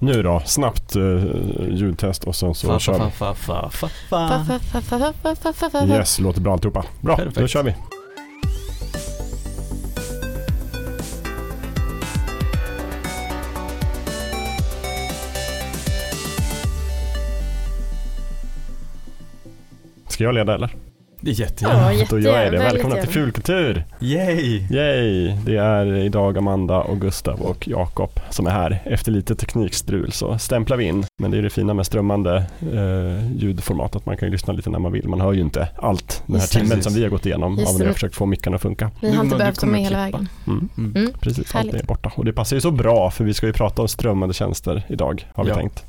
Nu då, snabbt uh, ljudtest och sen så Fa, kör vi. fa. Yes, låter bra alltihopa. Bra, då Perfekt. kör vi. Ska jag leda eller? Det är jättegärna. Ja, Då jättegärna. gör jag det. Välkomna till. Fulkultur! Yay! Yay! Det är idag Amanda och Gustav och Jakob som är här. Efter lite teknikstrul så stämplar vi in. Men det är det fina med strömmande eh, ljudformat att man kan ju lyssna lite när man vill. Man hör ju inte allt den här Just det. timmen Precis. som vi har gått igenom Just av när vi det. har försökt få mickarna att funka. Vi har Du- inte du behövt ta med hela klippa. vägen. Mm. Mm. Mm. Precis, Härligt. allt är borta. Och det passar ju så bra för vi ska ju prata om strömmande tjänster idag har vi Ja. tänkt.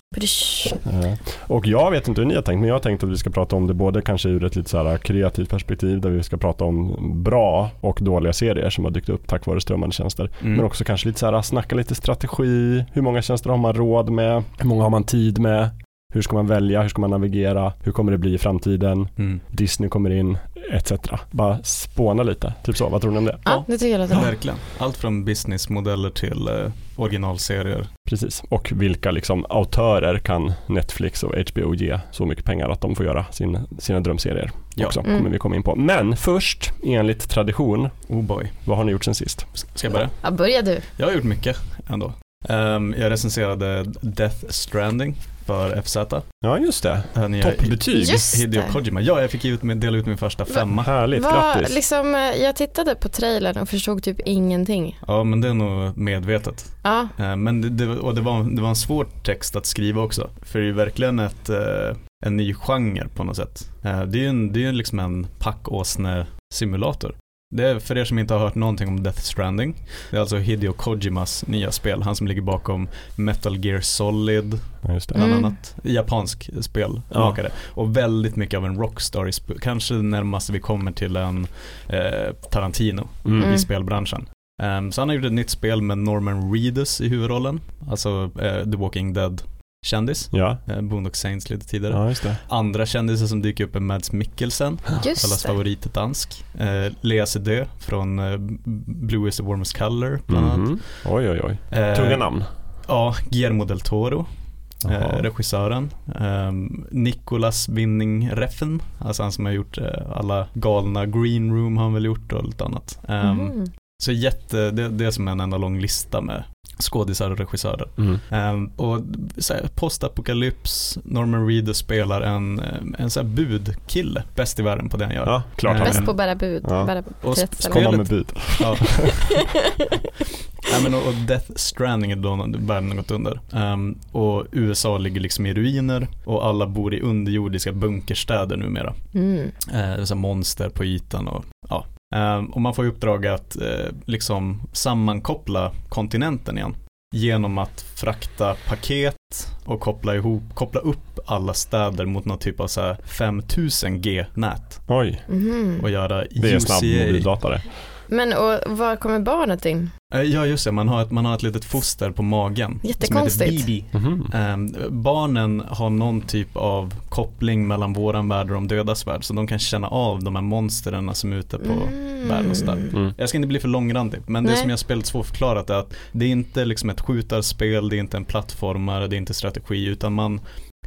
Och jag vet inte hur ni har tänkt men jag har tänkt att vi ska prata om det både kanske ur ett lite så här kreativt perspektiv där vi ska prata om bra och dåliga serier som har dykt upp tack vare strömmande tjänster. Mm. Men också kanske lite så här snacka lite strategi, hur många tjänster har man råd med, hur många har man tid med, hur ska man välja, hur ska man navigera, hur kommer det bli i framtiden, Mm. Disney kommer in, etc. Bara spåna lite, typ så, vad tror ni om det? Ja, det tycker jag låter bra. Verkligen. Allt från businessmodeller till eh, originalserier. Precis, och vilka liksom autörer kan Netflix och HBO ge så mycket pengar att de får göra sin, sina drömserier Ja. också, Mm. kommer vi komma in på. Men först, enligt tradition, Oh boy. vad har ni gjort sen sist? Ska jag börja? Ja, börja du. Jag har gjort mycket ändå. Ehm, jag recenserade Death Stranding för FZ. Ja, just det. Toppbetyg. Hideo. Kojima. Ja, jag fick ut min, dela ut min första femma. Härligt, Vad- grattis. liksom, eh, jag tittade på trailern och förstod typ ingenting. Ja, men det är nog medvetet. Ja, Eh, Men det, det, och det, var, det var en svår text att skriva också. För det är ju verkligen ett, eh, en ny genre på något sätt. Det är ju en, det är ju liksom en packåsne-simulator. Det är för er som inte har hört någonting om Death Stranding. Det är alltså Hideo Kojimas nya spel. Han som ligger bakom Metal Gear Solid, Ja, just det. bland Mm. annat. Japansk spelmakare. Och väldigt mycket av en rockstar Kanske närmast vi kommer till en eh, Tarantino Mm. Mm. i spelbranschen. Ehm, så han har gjort ett nytt spel med Norman Reedus i huvudrollen. Alltså eh, The Walking Dead kändis. Ja. Eh, Boondock Saints lite tidigare. ja, just det. Andra kändisar som dyker upp är Mads Mikkelsen, allas just det. favoritdansk. Eh, Lea Sedö från eh, Blue is the warmest color bland annat. Mhm. Oj, oj, oj. Eh, Tunga namn. Ja, Guillermo del Toro, eh, regissören. Eh, Nicolas Winning Reffen, alltså han som har gjort eh, alla galna Green Room har han väl gjort och lite annat. Ehm, Mhm. Så jätte, det, det är som en enda lång lista med skådisar och regissörer. Mm. Ehm, och postapokalyps, Norman Reedus spelar en, eh, en så här budkille, bäst i världen på det han gör. Ja, klart han Bäst på att bära bud. Ja. Bära Och sp-. Komma med bud. Ja. Nej, men och, och Death Stranding är då världen har gått under. Ehm, och USA ligger liksom i ruiner och alla bor i underjordiska bunkerstäder numera. Mm. Det är så monster på ytan och ja. Ehm, och man får i uppdrag att eh, liksom sammankoppla kontinenten igen. Genom att frakta paket och koppla ihop, koppla upp alla städer mot någon typ av så här 5000 G-nät. Oj, Mhm. Och göra det är snabb mobildata det. Men och var kommer barnet in? Eh, Ja just det, man har ett, man har ett litet foster på magen. Jättekonstigt. Som heter Bibi. Mhm. Ehm, barnen har någon typ av koppling mellan våran värld och de dödas värld. Så de kan känna av de här monstren som är ute på Mm. världen och sådär. Mm. Jag ska inte bli för långrandig, men det Nej. som jag spelat svårförklarat är att det är inte liksom ett skjutarspel, det är inte en plattformare, det är inte strategi, utan man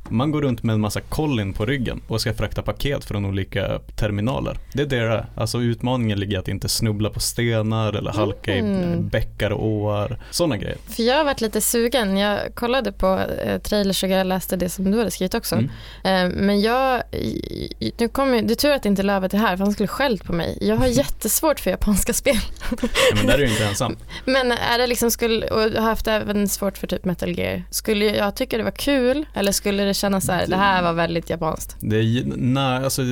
man går runt med en massa kollin på ryggen och ska frakta paket från olika terminaler. Det är det. Alltså utmaningen ligger i att inte snubbla på stenar eller halka i Mm. eh, bäckar och åar. Sådana grejer. För jag har varit lite sugen. Jag kollade på eh, trailers och jag läste det som du hade skrivit också. Mm. Eh, men jag, i- i- nu kommer, det är tur att inte Lövet är här för han skulle skällt på mig. Jag har jättesvårt för japanska spel. Ja, men där är du inte ensam. Men är det liksom, skulle, och jag har haft även svårt för typ Metal Gear. Skulle jag tycka det var kul eller skulle det kännas så här, det här var väldigt japanskt? Det är, nej, alltså,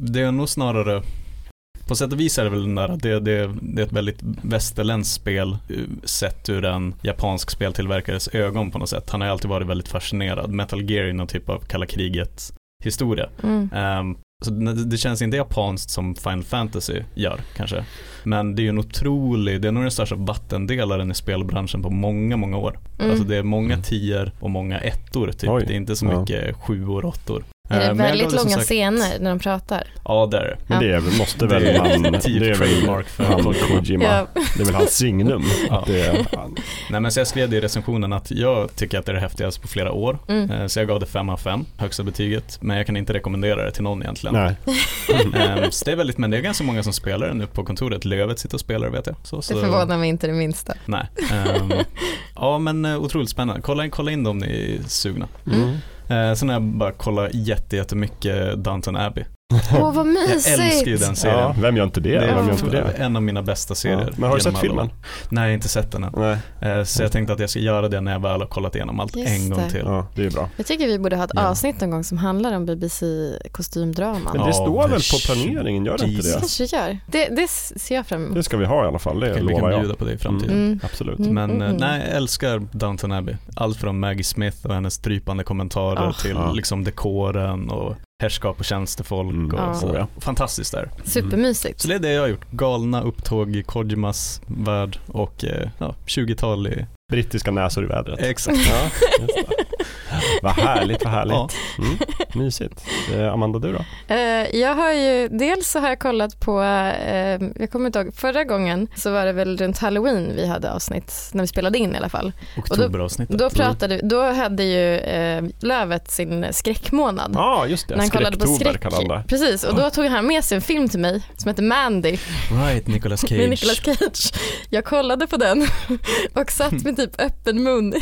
det är nog snarare på sätt och vis är det väl där, det, det, det är ett väldigt västerländskt spel eh, sett ur en japansk speltillverkares ögon på något sätt. Han har alltid varit väldigt fascinerad. Metal Gear är någon typ av kalla kriget historia. Mm. Ehm, så det, det känns inte japanskt som Final Fantasy gör kanske. Men det är ju en otrolig, det är nog den största vattendelaren i spelbranschen på många, många år. Mm. Alltså det är många Mm. tior och många ettor typ. Oj, Det är inte så ja. mycket sjuor och åttor. Är det Eh, väldigt långa sagt- scener när de pratar? Ja, det är det. Men det är, måste väl Det är han, typ det är väl han Kojima. Kojima. Ja. Det är väl hans signum. Ja. Att det är, han. Nej men så jag skrev det i recensionen att jag tycker att det är det häftigaste på flera år. Mm. Eh, Så jag gav det 5 av 5, högsta betyget. Men jag kan inte rekommendera det till någon egentligen. Nej. Eh, Så det är väldigt, men det är ganska många som spelar det nu på kontoret. Lövet sitter och spelar vet jag. Så, Det så, förvånar mig inte det minsta. Nej. Ehm, ja men otroligt spännande. Kolla in, kolla in dem ni är sugna. Mm. Eh, sen har jag bara kollat jättemycket Downton Abbey. Åh vad Jag älskar ju mysigt! den serien. Ja, vem gör inte det? Det är gör inte det? en av mina bästa serier. Ja. Men har du sett filmen? Nej, jag inte sett den än. Nej. Eh, Så jag tänkte att jag ska göra det när jag väl har kollat igenom allt Just en gång det. till. Ja, det är bra. Jag tycker vi borde ha ett Ja. avsnitt någon gång som handlar om BBC kostymdraman. Men det Ja, står väl på planeringen, gör det inte det? kanske gör. Det, det ser jag fram emot. Det ska vi ha i alla fall, det Vi kan lovar jag. bjuda på det i framtiden. Mm. Absolut. Mm. Men eh, nej, jag älskar Downton Abbey. Allt från Maggie Smith och hennes drypande kommentarer Ah. till Ja. liksom dekoren och härskap och tjänstefolk. Mm. Och Ja. så. Ja. Fantastiskt där. Supermysigt. Så det är det jag har gjort. Galna upptåg i Kojimas värld och eh, ja, 20-tal i... Brittiska näsor i vädret. Exakt. Ja, just det. Vad härligt, vad härligt. Ja. Mm. Mysigt. Eh, Amanda, du då? Eh, jag har ju, dels så har jag kollat på, eh, jag kommer inte ihåg, förra gången så var det väl runt halloween vi hade avsnitt, när vi spelade in i alla fall. Oktoberavsnittet. Då pratade, då hade ju Lövet sin skräckmånad. Ja, just det. när han kollade på Skräcktober skräck. Precis, och då tog han med sig en film till mig som heter Mandy Right, Nicolas Cage. med Nicolas Cage. Jag kollade på den och satt med typ öppen mun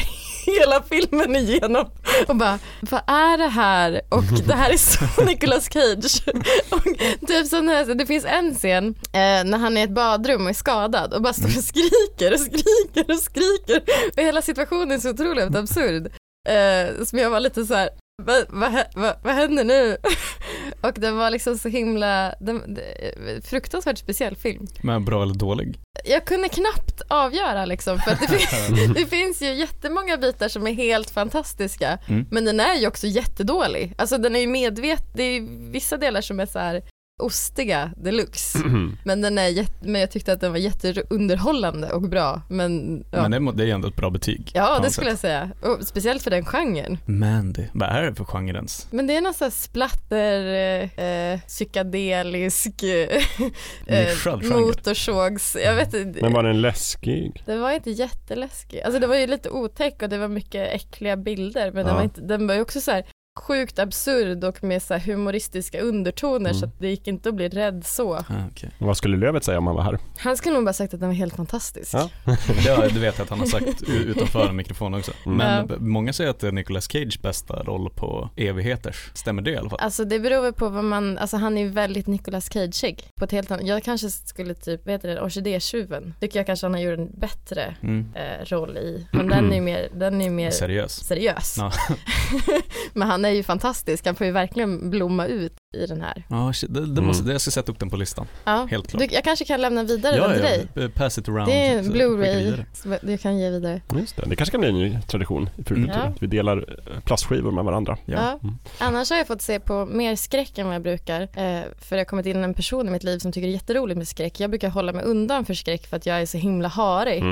hela filmen igenom och bara, vad är det här? Och det här är så Nicolas Cage. Och typ sån här, det finns en scen eh, när han är i ett badrum och är skadad och bara står och skriker och skriker och skriker och hela situationen är så otroligt absurd. Eh, som jag var lite så här, vad va, va, vad händer nu? och den var liksom så himla, den, fruktansvärt speciell film. Men bra eller dålig? Jag kunde knappt avgöra liksom för det, fin- det finns ju jättemånga bitar som är helt fantastiska Mm. men den är ju också jättedålig. Alltså den är ju medveten, det är vissa delar som är så här ostiga deluxe men, den är jätte, men jag tyckte att den var jätteunderhållande och bra men ja, Men det, må- det är ändå ett bra betyg. ja det skulle jag säga och speciellt för den genren. Mandy, vad är det för genre ens? Men det är någon sån här splatter, eh, eh, psykedelisk, eh, genre. motorsågs, jag vet inte. Men var den läskig? Den var inte jätteläskig. Alltså det var ju lite otäck och det var mycket äckliga bilder men Ja. den, var inte, den var ju också så här sjukt absurd och med så här humoristiska undertoner Mm. så att det gick inte att bli rädd så. Ah, okej. Vad skulle Lövet säga om han var här? Han skulle nog bara sagt att den var helt fantastisk. Ja. Ja, det vet jag att han har sagt utanför en mikrofon också. Mm. Men Ja. många säger att det är Nicolas Cage bästa roll på evigheters. Stämmer det i alla fall? Alltså det beror väl på vad man, alltså han är väldigt Nicolas Cageig på ett helt annat, jag kanske skulle typ, vad heter det, Orkidétjuven, tycker jag kanske han har gjort en bättre Mm. eh, roll i, men den är ju mer, den är mer Seriös. seriös. Ja. men han är ju fantastisk, han får ju verkligen blomma ut i den här. Ja, det, det Mm. måste, jag ska sätta upp den på listan. Ja. Helt klart. Du, jag kanske kan lämna vidare den till dig. ja, pass it around. Det är en Blu-ray du kan ge vidare. Just det, det kanske kan bli en ny tradition i Purkultur. Mm. Att vi delar eh, plastskivor med varandra. Ja. Ja. Mm. Annars har jag fått se på mer skräck än vad jag brukar. Eh, för det har kommit in en person i mitt liv som tycker det är jätteroligt med skräck. Jag brukar hålla mig undan för skräck för att jag är så himla harig.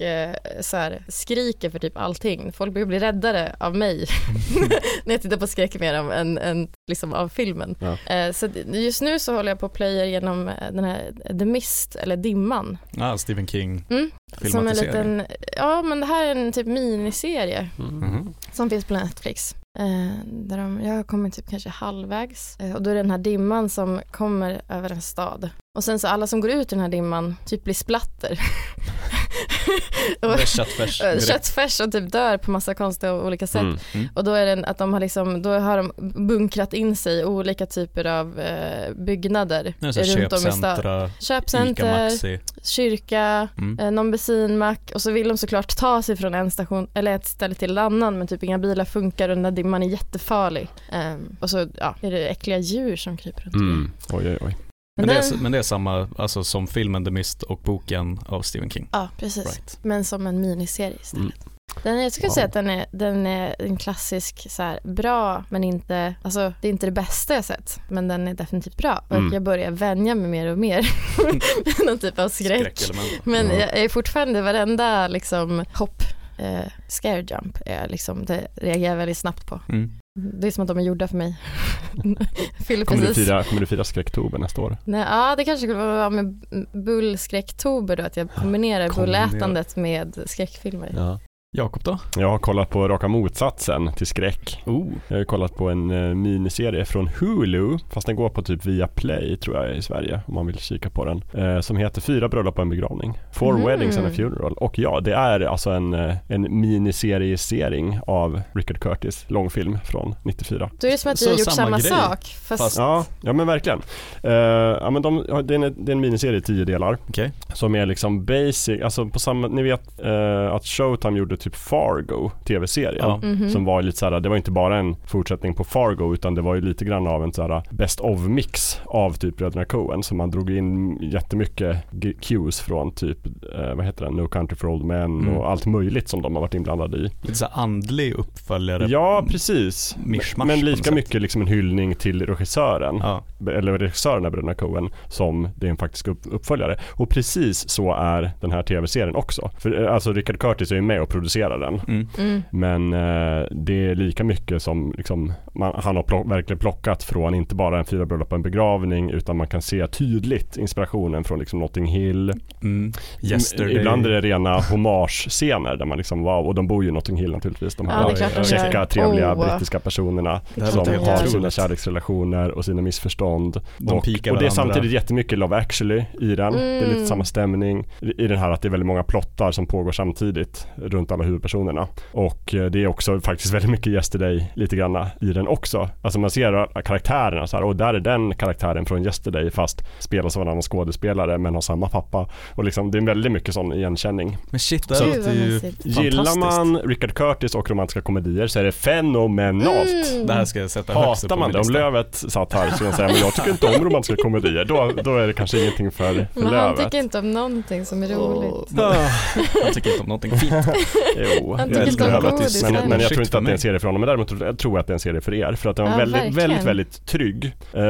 Eh, så här, skriker för typ allting. Folk brukar bli räddare av mig när jag tittar på skräck mer än, än, än liksom av filmen. Ja. Eh, så just nu så håller jag på att plöja igenom eh, den här The Mist, eller Dimman. Ah, Stephen King. Mm. Som en liten, ja men det här är en typ miniserie Mm. Mhm. som finns på Netflix. Eh, där de, jag har kommit typ kanske halvvägs eh, och då är det den här dimman som kommer över en stad. Och sen så alla som går ut i den här dimman typ blir splatter. Och, är köttfärs. eh, köttfärs och typ dör på massa konstiga och olika sätt. Mm. Mm. Och då är det att de har liksom, då har de bunkrat in sig i olika typer av eh, byggnader här runt om i stan. Ica Köpcenter, kyrka, Mm. eh, någon bensinmack och så vill de såklart ta sig från en station eller ett ställe till en annan men typ inga bilar funkar och den där dimman är jättefarlig. Ehm, och så ja, är det äckliga djur som kryper runt. Mm. Oj, oj, oj. Men, Men det är, men det är samma alltså, som filmen The Mist och boken av Stephen King. ja, precis. Right. Men som en miniserie istället. Mm. Den, jag skulle Wow. säga att den är, den är en klassisk så här, bra men inte, alltså det är inte det bästa jag sett men den är definitivt bra och Mm. jag börjar vänja mig mer och mer med någon typ av skräck. Men Ja. jag är fortfarande varenda liksom hopp, eh, scare jump, är liksom, det reagerar jag väldigt snabbt på. Mm. Det är som att de är gjorda för mig. Kommer du fira, kommer du fira skräcktober nästa år? Nej, ja, det kanske skulle vara med bullskräcktober då, att jag kombinerar Kombinera. bullätandet med skräckfilmer. Ja. Jakob då? Jag har kollat på raka motsatsen till skräck. Oh. Jag har kollat på en eh, miniserie från Hulu, fast den går på typ via Play tror jag i Sverige om man vill kika på den. Eh, som heter Fyra bröllop och en begravning. Four Mm. weddings and a funeral. Och ja, det är alltså en, eh, en miniseriesering av Richard Curtis, långfilm från 94. Då är det som att vi har gjort samma samma, grej, sak. Fast, fast- Ja, ja men verkligen. Eh, ja, men de, det, är en, det är en miniserie i tio delar Okej. som är liksom basic, alltså på samma, ni vet eh, att Showtime gjorde typ Fargo, tv-serien. Ja. Mhm. Som var lite såhär, det var inte bara en fortsättning på Fargo utan det var ju lite grann av en såhär best of mix av typ Bröderna Coen. Så man drog in jättemycket cues från typ, eh, vad heter den, No Country for Old Men Mm. och allt möjligt som de har varit inblandade i. Lite så här andlig uppföljare. Ja, precis. Men något lika sätt. mycket liksom en hyllning till regissören. Ja. eller regissören av Bröderna Coen som det är en faktisk upp- uppföljare. Och precis så är den här tv-serien också. För eh, alltså Richard Curtis är ju med och producerar den. Mm. Mm. Men eh, det är lika mycket som liksom, man, han har plock, verkligen plockat från inte bara en fyra bröllop och en begravning utan man kan se tydligt inspirationen från liksom Notting Hill. Mm. Yesterday. Ibland är det rena hommage-scener där man liksom wow, och de bor ju i Notting Hill naturligtvis. De Ja, här de käcka, trevliga Oh. brittiska personerna som har otroligt. sina kärleksrelationer och sina missförstånd. De och, och det är samtidigt jättemycket Love actually i den. Det är lite Mm. samma stämning i den här att det är väldigt många plottar som pågår samtidigt runt alla huvudpersonerna. Och eh, det är också faktiskt väldigt mycket Yesterday lite granna i den också. Alltså man ser karaktärerna så här, och där är den karaktären från Yesterday fast spelas av en annan skådespelare men har samma pappa. Och liksom det är väldigt mycket sån igenkänning. Men shit, det låter ju. Gillar man Richard Curtis och romantiska komedier så är det fenomenalt. Mm. Det här ska jag sätta Hatar man det? Om. Lövet satt här så skulle jag säga men jag tycker inte om romantiska komedier. Då, då är det kanske ingenting för, för Men han tycker inte om någonting som är roligt. Åh, Han tycker inte om någonting fint. Jo, jag älskar godis Men, men jag tror inte att det är en serie för honom. Men däremot tror jag tror att det är en serie för er. För att den var Ja, väldigt, verkligen. väldigt, väldigt trygg. Eh,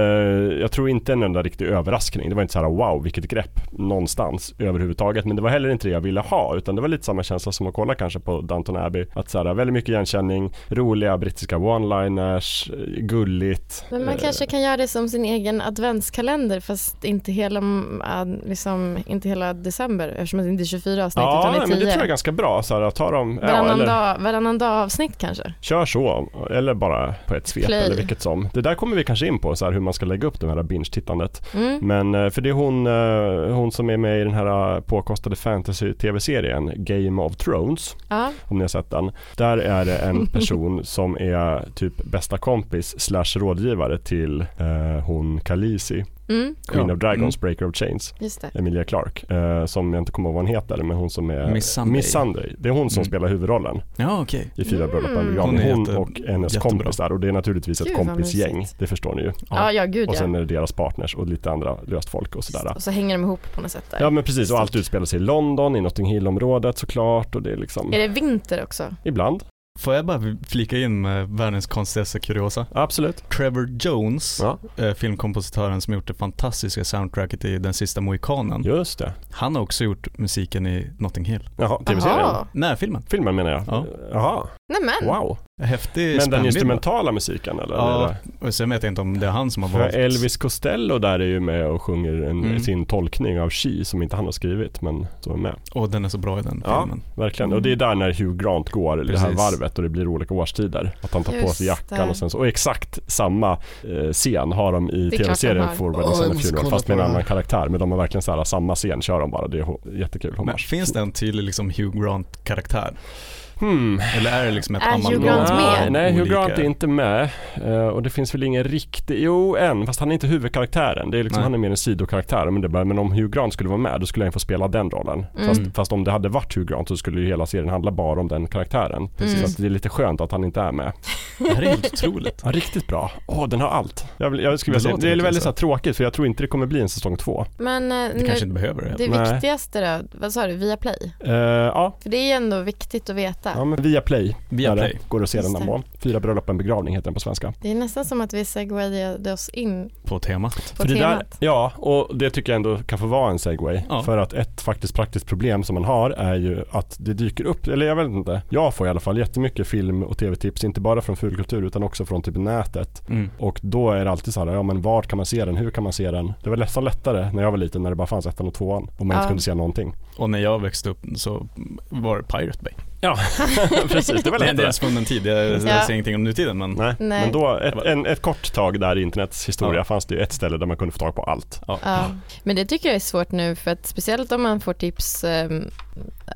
jag tror inte en enda riktig överraskning. Det var inte så här wow vilket grepp någonstans överhuvudtaget. Men det var heller inte det jag ville ha. Utan det var lite samma känsla som att kolla kanske på Downton Abbey. Att så här, väldigt mycket igenkänning, roliga brittiska one-liners, gulligt. Men man Eh, kanske kan göra det som sin egen adventskalender fast inte hela, äh, liksom, inte hela december eftersom det inte är 24 avsnitt Ja, utan det är men det 10. tror jag är ganska bra. Så här, ta dem, ja, varannan, eller, dag, varannan dag avsnitt kanske. Kör så, eller bara på ett svep Play. eller vilket som. Det där kommer vi kanske in på, så här, hur man ska lägga upp det här binge-tittandet. Mm. Men eh, för det är hon, eh, hon som är med i den här eh, påkostade fantasy-tv-serien Game of Thrones, Ja. om ni har sett den. Där är det en person som är typ bästa kompis slash rådgivare till eh, hon Khaleesi, Mm. Queen Ja. of Dragons, Mm. Breaker of Chains. Just det. Emilia Clark, eh, som jag inte kommer ihåg vad hon heter, men hon som är Miss Sunday. Miss Sunday. Det är hon som Mm. spelar huvudrollen Ja, okej. i Fyra bröllop Mm. Hon Hon jätte- och hennes jättebra. kompisar och det är naturligtvis ett Gud, vad kompisgäng, det förstår ni ju. Ja, ja gud Och sen är det deras partners och lite andra löst folk och sådär. Och så hänger de ihop på något sätt där. Ja men precis och allt utspelar sig i London, i Notting Hill-området såklart och det är liksom Är det vinter också? Ibland, Får jag bara flika in med världens konstigaste kuriosa? absolut. Trevor Jones, Ja, eh, filmkompositören som gjort det fantastiska soundtracket i Den sista mohikanen. just det. Han har också gjort musiken i Notting Hill. Jaha, tv-serien? Jaha. Nej, filmen. Filmen menar jag? Ja. Jaha, Nämen. wow. Häftig Men den instrumentala musiken eller? Ja, och sen vet jag inte om det är han som har För valt. Elvis Costello där är ju med och sjunger en, Mm. sin tolkning av She som inte han har skrivit men som är med. Och den är så bra i den Ja. filmen. Verkligen, och det är där när Hugh Grant går det här Precis. varvet och det blir olika årstider. Att han tar på Just sig jackan och sen så, och exakt samma eh, scen har de i tv-serien. For Åh, Weddings jag and a måste Funeral fast med på en annan karaktär. Men de har verkligen så här, samma scen kör de bara. Det är jättekul Men finns det en tydlig liksom Hugh Grant-karaktär? Hmm. Eller är det liksom ett Är Hugh Grant med? Nej, Hugh Grant är inte med. Eh, och det finns väl ingen riktig, jo en, fast han är inte huvudkaraktären. Det är liksom, Nej. han är mer en sidokaraktär. Men, det men om Hugh Grant skulle vara med, då skulle han få spela den rollen. Mm. Fast, fast om det hade varit Hugh Grant så skulle ju hela serien handla bara om den karaktären. Precis. Så att det är lite skönt att han inte är med. Det här är helt otroligt. Ja, riktigt bra. Åh, den har allt. Jag, jag skulle Det vilja det är väldigt så. så här, tråkigt för jag tror inte det kommer bli en säsong två. Men eh, Det nu, kanske inte behöver det. det Nej. viktigaste då, vad sa du, via play? Eh, ja, För det är ju ändå viktigt att veta. Ja, men via Play, Via. Play. går det att se den Just där det. på. Fyra bröllop en begravning heter den på svenska. Det är nästan som att vi segwayade oss in På temat. på För det där, temat. ja, och det tycker jag ändå kan få vara en segway. Ja. För att ett faktiskt praktiskt problem som man har är ju att det dyker upp, eller jag vet inte, jag får i alla fall jättemycket film och tv-tips, inte bara från fulkultur utan också från typ nätet. Mm. Och då är det alltid så här, ja men vart kan man se den, hur kan man se den? Det var nästan lättare när jag var liten när det bara fanns ettan och tvåan och man Ja. inte kunde se någonting. Och när jag växte upp så var det Pirate Bay. Ja, precis, det var Det är en lättare. del svunnen tid, jag, jag Ja. säger ingenting om nutiden men Nej, Nej. men då ett, en, ett kort tag där i internets historia Ja. fanns det ju ett ställe där man kunde få tag på allt. ja. Ja, men det tycker jag är svårt nu för att speciellt om man får tips, eh,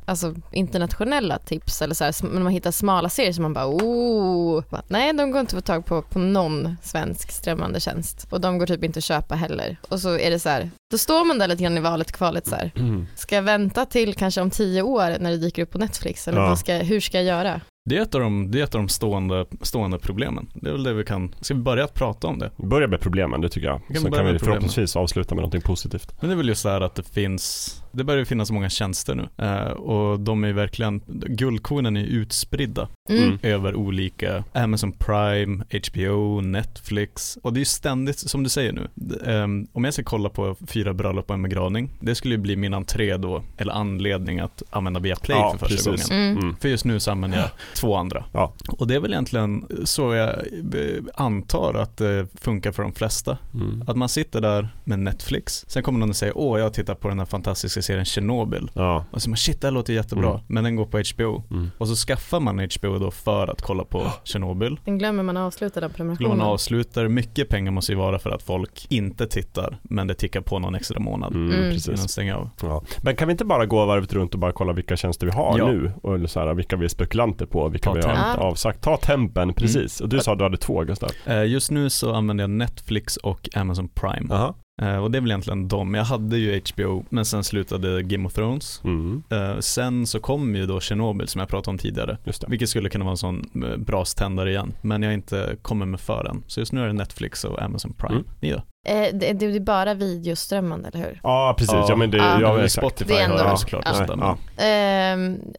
alltså internationella tips eller så här, när man hittar smala serier som man bara oh, nej de går inte att få tag på på någon svensk strömmande tjänst och de går typ inte att köpa heller och så är det så här, då står man där lite grann i valet kvalet så här, ska jag vänta till kanske om tio år när det dyker upp på Netflix eller Ja. vad ska, hur ska jag göra? Det är ett av de, det är ett av de stående, stående problemen. Det är väl det vi kan, ska vi börja att prata om det? Börja med problemen, det tycker jag. Vi kan Sen börja kan vi med problemen. förhoppningsvis avsluta med någonting positivt. Men det är väl just så här att det finns, det börjar ju finnas många tjänster nu eh, och de är verkligen, guldkornen är utspridda Mm. Mm. över olika Amazon Prime, HBO, Netflix och det är ju ständigt, som du säger nu, ehm, om jag ska kolla på fyra bröllop och en begravning, det skulle ju bli min entré då, eller anledning att använda Viaplay Ja, för första precis. gången. Mm. Mm. För just nu så använder jag två andra. Ja. Och det är väl egentligen så jag eh, antar att det funkar för de flesta. Mm. Att man sitter där med Netflix, sen kommer någon och säger åh jag tittar på den här fantastiska serien Chernobyl. Ja. Och så man shit det här låter jättebra, Mm. men den går på HBO. Mm. Och så skaffar man HBO då för att kolla på Chernobyl. Sen glömmer man avsluta den Skulle man prenumerationen. avslutar, mycket pengar måste ju vara för att folk inte tittar, men det tickar på någon extra månad Mm, Mm. innan Precis. stänger av. Ja. Men kan vi inte bara gå varvet runt och bara kolla vilka tjänster vi har Ja. nu? Och så här, vilka vi är spekulanter på, vilka Ta vi har temp. avsagt. Ta tempen, precis. Och du sa att du hade två Gustav. Eh, Just nu så använder jag Netflix och Amazon Prime. Aha. Eh, Och det är väl egentligen de. Jag hade ju HBO, men sen slutade Game of Thrones. Mm. Eh, Sen så kom ju då Chernobyl som jag pratade om tidigare. Just det. Vilket skulle kunna vara en sån eh, braständare igen. Men jag har inte kommit med för än. Så just nu är det Netflix och Amazon Prime. Mm. Ni då? Eh, det, det är bara videoströmmande, eller hur? Ja, precis. Ja, men det, Ja. ja, exakt. Spotify Det är har ändå- jag såklart. ja. det, men- Ja.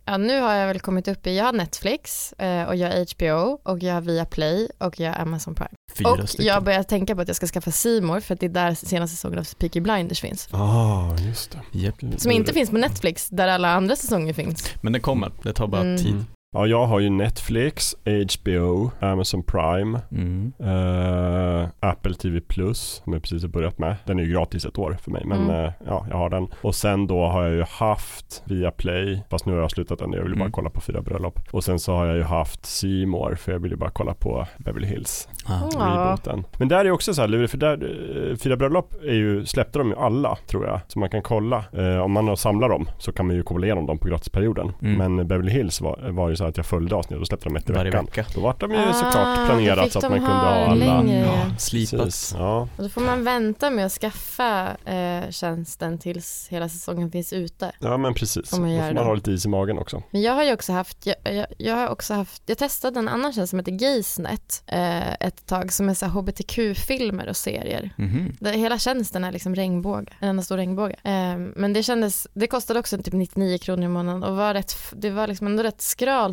Ja, nu har jag väl kommit upp i, jag har Netflix eh, och jag har HBO och jag har Viaplay och jag har Amazon Prime. Fyra och stycken. jag börjar tänka på att jag ska skaffa More för att det är där senaste säsongen av Peaky Blinders finns. Ah, just det. Japp. Som inte finns på Netflix där alla andra säsonger finns. Men det kommer, det tar bara Mm. tid. Mm. Ja, jag har ju Netflix, HBO, Amazon Prime, Mm. eh, Apple TV Plus som jag precis har börjat med. Den är ju gratis ett år för mig men Mm. eh, ja, jag har den. Och sen då har jag ju haft Viaplay, fast nu har jag slutat den. Jag vill ju bara Mm. kolla på fyra bröllop. Och sen så har jag ju haft C More för jag vill ju bara kolla på Beverly Hills. Ah. Rebooten. Men där är också så här lurigt för där, eh, Fyra bröllop är ju, släppte de ju alla tror jag. Så man kan kolla. Eh, om man har samlar dem så kan man ju kolla igenom dem på gratisperioden. Mm. Men Beverly Hills var, var ju så att jag följde avsnittet och släppte dem ett i Varje veckan. vecka. Då var de ju Ah, såklart planerat så att man kunde ha alla. längre. Ja. Ja. Och då får man vänta med att skaffa eh, tjänsten tills hela säsongen finns ute. ja men precis. Om man Då får man ha lite is i magen också. Men jag har ju också haft, jag, jag, jag har också haft, jag testade en annan tjänst som heter Gaysnet eh, ett tag som är så hbtq-filmer och serier. Mhm. Det, hela tjänsten är liksom regnbåge, en enda stor regnbåge. Eh, men det kändes, det kostade också typ 99 kronor i månaden och var rätt, det var liksom ändå rätt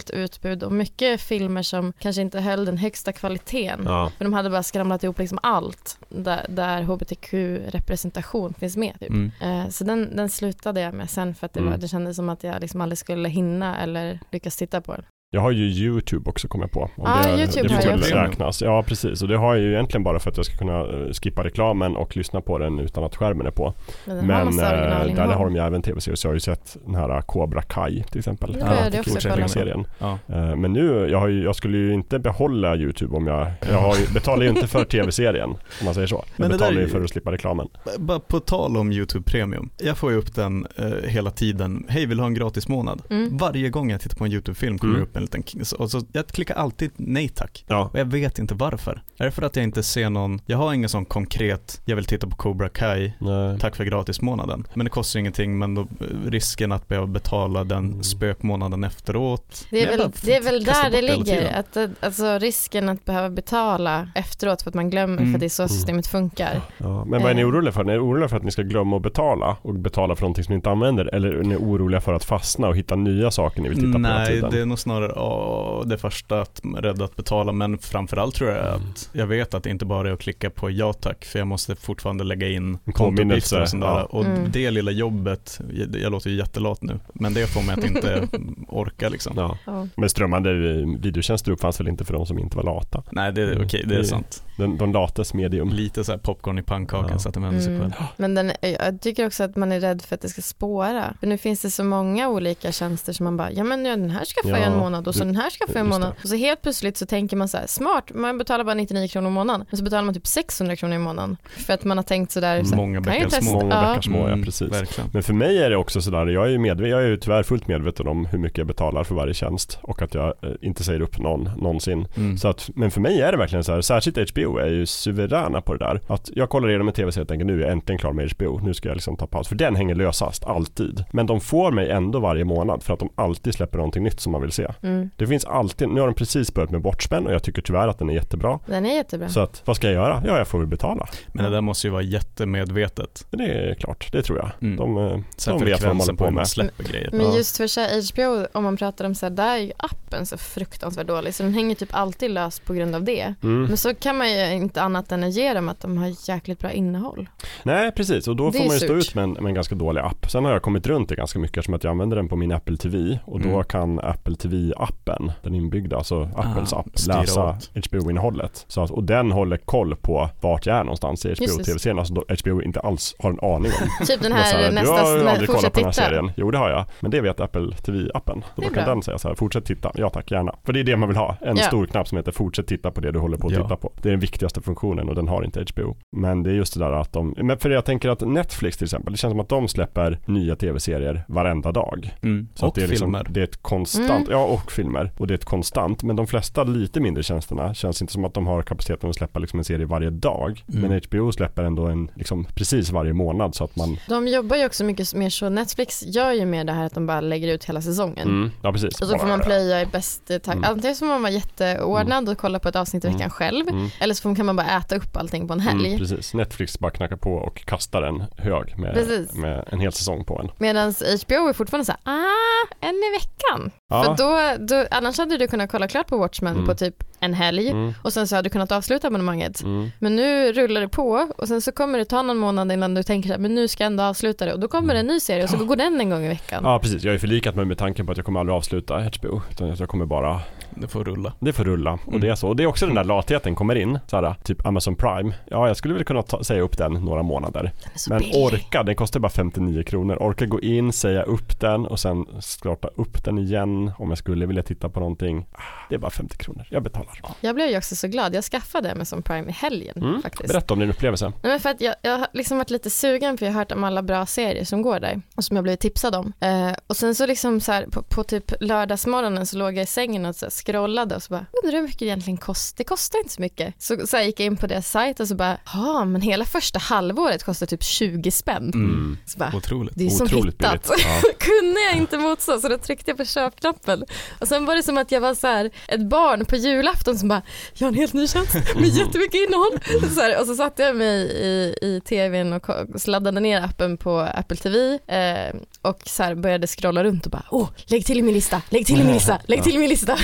skralt utbud och mycket filmer som kanske inte höll den högsta kvaliteten. Ja. För de hade bara skramlat ihop liksom allt där, där hbtq-representation finns med. Typ. Mm. Eh, Så den, den slutade jag med sen för att det, var, Mm. det kändes som att jag liksom aldrig skulle hinna eller lyckas titta på den. Jag har ju YouTube också kom jag på. Om Ja, det, YouTube det får väl räknas. Ja precis. Och det har jag ju egentligen bara för att jag ska kunna eh, skippa reklamen och lyssna på den utan att skärmen är på. Men, Men eh, originalinnehåll. där har de ju även tv-serier. Så jag har ju sett den här Cobra Kai till exempel. Börjar ja, det också serien. Ja. Eh, Men nu, jag, har ju, jag skulle ju inte behålla YouTube om jag, jag har ju, betalar ju inte för tv-serien om man säger så. Jag Men där betalar är ju för att slippa reklamen. Bara på tal om YouTube Premium. Jag får ju upp den eh, hela tiden. Hej, vill du ha en gratis månad? Mm. Varje gång jag tittar på en YouTube-film kommer Mm. upp en liten... Och så, jag klickar alltid nej tack. Ja, Och jag vet inte varför. Är det för att jag inte ser någon... Jag har ingen sån konkret, jag vill titta på Cobra Kai, nej. tack för gratismånaden. Men det kostar ingenting, men då, eh, risken att behöva betala den Mm. spökmånaden efteråt. Det är, väl, bara det är väl där det ligger, att, det- alltså risken att behöva betala efteråt för att man glömmer Mm. för att det är så systemet funkar. Ja, men vad är ni Eh. oroliga för? Är ni oroliga för att ni ska glömma att betala och betala för någonting som ni inte använder? Eller är ni oroliga för att fastna och hitta nya saker ni vill titta på hela Nej, tiden? det är nog snarare åh, det första att rädda att betala men framförallt tror jag Mm. att jag vet att det inte bara är att klicka på ja tack för jag måste fortfarande lägga in kontouppgifter och sånt där. ja. Och Mm. det lilla jobbet, jag, jag låter ju jättelat nu, men det får mig att inte orka liksom. Ja. Ja. Men strömmande videotjänster uppfanns väl inte för de som inte var lata? Nej det är Mm. okej, det är sant. Den, de lates medium. Lite så här popcorn i pannkakan Ja. så att de vänder sig Mm. själv. Men den, jag tycker också att man är rädd för att det ska spåra. För nu finns det så många olika tjänster som man bara, ja men den här skaffar jag Ja, en månad och så du- den här skaffar jag en månad. Och så helt plötsligt så tänker man så här, smart, man betalar bara 99 kronor i månaden. Men så betalar man typ 600 kronor i månaden. För att man har tänkt sådär, så Många bäckar små. Många Ja. små, ja Mm, precis. Verkligen. Men för mig är det också sådär, jag är ju medve- jag är ju tyvärr fullt medveten om hur mycket jag betalar för varje tjänst och att jag eh, inte säger upp någon någonsin. Mm. Så att, men för mig är det verkligen så här, särskilt HBO är ju suveräna på det där. Att jag kollar igenom en tv-serie och tänker nu är jag äntligen klar med HBO, nu ska jag liksom ta paus. För den hänger lösast, alltid. Men de får mig ändå varje månad för att de alltid släpper någonting nytt som man vill se. Mm, Det finns alltid, nu har de precis börjat med Watchmen och jag tycker tyvärr att den är jättebra. den är jättebra. Så att, vad ska jag göra? Ja, jag får väl betala. Men det där måste ju vara jättemedvetet. Det är klart, det tror jag. Mm. De, eh, de vet vad de håller på med. släpper grejer. Men just för HBO, om man pratar om så här, där är ju appen så fruktansvärt dålig. Så den hänger typ alltid löst på grund av det. Mm. Men så kan man ju inte annat än att ge dem att de har jäkligt bra innehåll. Nej precis och då Det får man ju stå ut med en, med en ganska dålig app. Sen har jag kommit runt det ganska mycket eftersom att jag använder den på min Apple TV och då Mm. kan Apple TV-appen, den inbyggda, alltså Apples Ah, app, läsa. HBO-innehållet. Så att, och den håller koll på vart jag är någonstans i. HBO-TV-serien, alltså då HBO inte alls har en aning om. Typ den så här här, nästa, du har aldrig kollat på den här titta. serien. Jo det har jag, men det vet Apple TV-appen. Då kan bra. den säga så här, fortsätt titta, ja tack gärna. För det är det man vill ha, en Ja. stor knapp som heter fortsätt titta på det du håller på att Ja. titta på. Det är viktigaste funktionen och den har inte HBO. Men det är just det där att de, men för jag tänker att Netflix till exempel, det känns som att de släpper nya tv-serier varenda dag. Mm. Så och att det är liksom, filmer. Det är ett konstant, Mm. ja och filmer. Och det är ett konstant, men de flesta lite mindre tjänsterna känns inte som att de har kapaciteten att släppa liksom en serie varje dag. Mm. Men HBO släpper ändå en, liksom precis varje månad så att man, De jobbar ju också mycket mer så, Netflix gör ju mer det här att de bara lägger ut hela säsongen. mm, ja precis. Och så får man plöja i bäst takt. Mm. Antingen så får man vara jätteordnad och kolla på ett avsnitt i veckan Mm. själv. Mm. Eller så kan man bara äta upp allting på en helg. Mm, precis, Netflix bara knackar på och kastar en hög med, med en hel säsong på en. Medan HBO är fortfarande så här, ah, en i veckan. Ja. För då, då, annars hade du kunnat kolla klart på Watchmen Mm. på typ en helg Mm, och sen så hade du kunnat avsluta abonnemanget. mm. Men nu rullar det på och sen så kommer det ta någon månad innan du tänker så här, men nu ska jag ändå avsluta det och då kommer det en ny serie och så går den en gång i veckan. Ja precis, jag är förlikat mig med tanken på att jag kommer aldrig avsluta HBO utan att jag kommer bara, Det får rulla. det får rulla och Mm. det är så. Och det är också den där latheten kommer in, såhär, typ Amazon Prime. Ja jag skulle väl kunna ta, säga upp den några månader. Så Men billig. orka, den kostar bara 59 kronor. Orka gå in, säga upp den och sen starta upp den igen om jag skulle vilja titta på någonting. Ah, Det är bara 50 kronor, jag betalar. Jag blev ju också så glad, jag skaffade Amazon Prime i helgen Mm. faktiskt. Berätta om din upplevelse. Nej, men för att jag, jag har liksom varit lite sugen för jag har hört om alla bra serier som går där och som jag blivit tipsad om. Eh, och sen så liksom så här på, på typ lördagsmorgonen så låg jag i sängen och så här scrollade och så bara undrar hur mycket det egentligen kostar. Det kostar inte så mycket. Så, så gick jag in på deras sajt och så bara ja men hela första halvåret kostar typ 20 spänn. Mm. Så bara, Otroligt. det är som Otroligt hittat. Ja. kunde jag inte motstå så då tryckte jag på köpknappen. Och sen var det som att jag var så här, ett barn på julafton som bara, jag har en helt ny tjänst med jättemycket innehåll. Så här, och så satte jag mig i, i tvn och sladdade ner appen på Apple TV eh, och så här började scrolla runt och bara, åh, lägg till i min lista, lägg till i min lista, lägg till i min lista.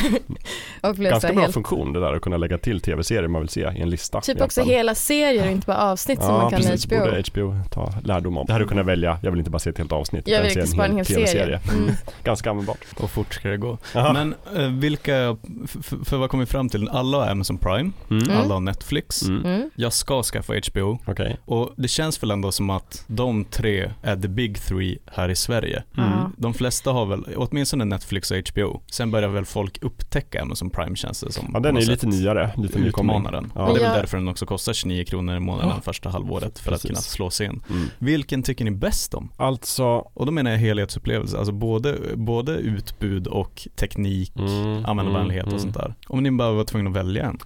Och blev så Ganska bra helt, funktion det där att kunna lägga till tv-serier man vill se i en lista. typ också hela serier och inte bara avsnitt som Ja man kan precis, HBO. borde HBO ta lärdom om. Det här du kunnat välja, jag vill inte bara se ett helt avsnitt. Jag vill se en hel serie. Mm. Ganska användbart. Och fort ska det gå. Jaha. Men eh, vilka, för vad kom vi fram till? Alla har Amazon Prime, Mm. Mm. alla har Netflix. Mm. Mm. Jag ska skaffa HBO Okej. och det känns väl ändå som att de tre är the big three här i Sverige. Mm. De flesta har väl, åtminstone Netflix och HBO. Sen börjar väl folk upptäcka Amazon Prime känns det som. Ja den är ju lite nyare, lite nykomling. Den. Ja. Och det är väl därför den också kostar 29 kronor i månaden Ja. första halvåret för Precis. att kunna slå sig in. Mm. Vilken tycker ni bäst om? Alltså, Och då menar jag helhetsupplevelse, alltså både, både utbud och teknik, mm, användarvänlighet mm, och sånt där. Om ni bara var tvungna att välja en.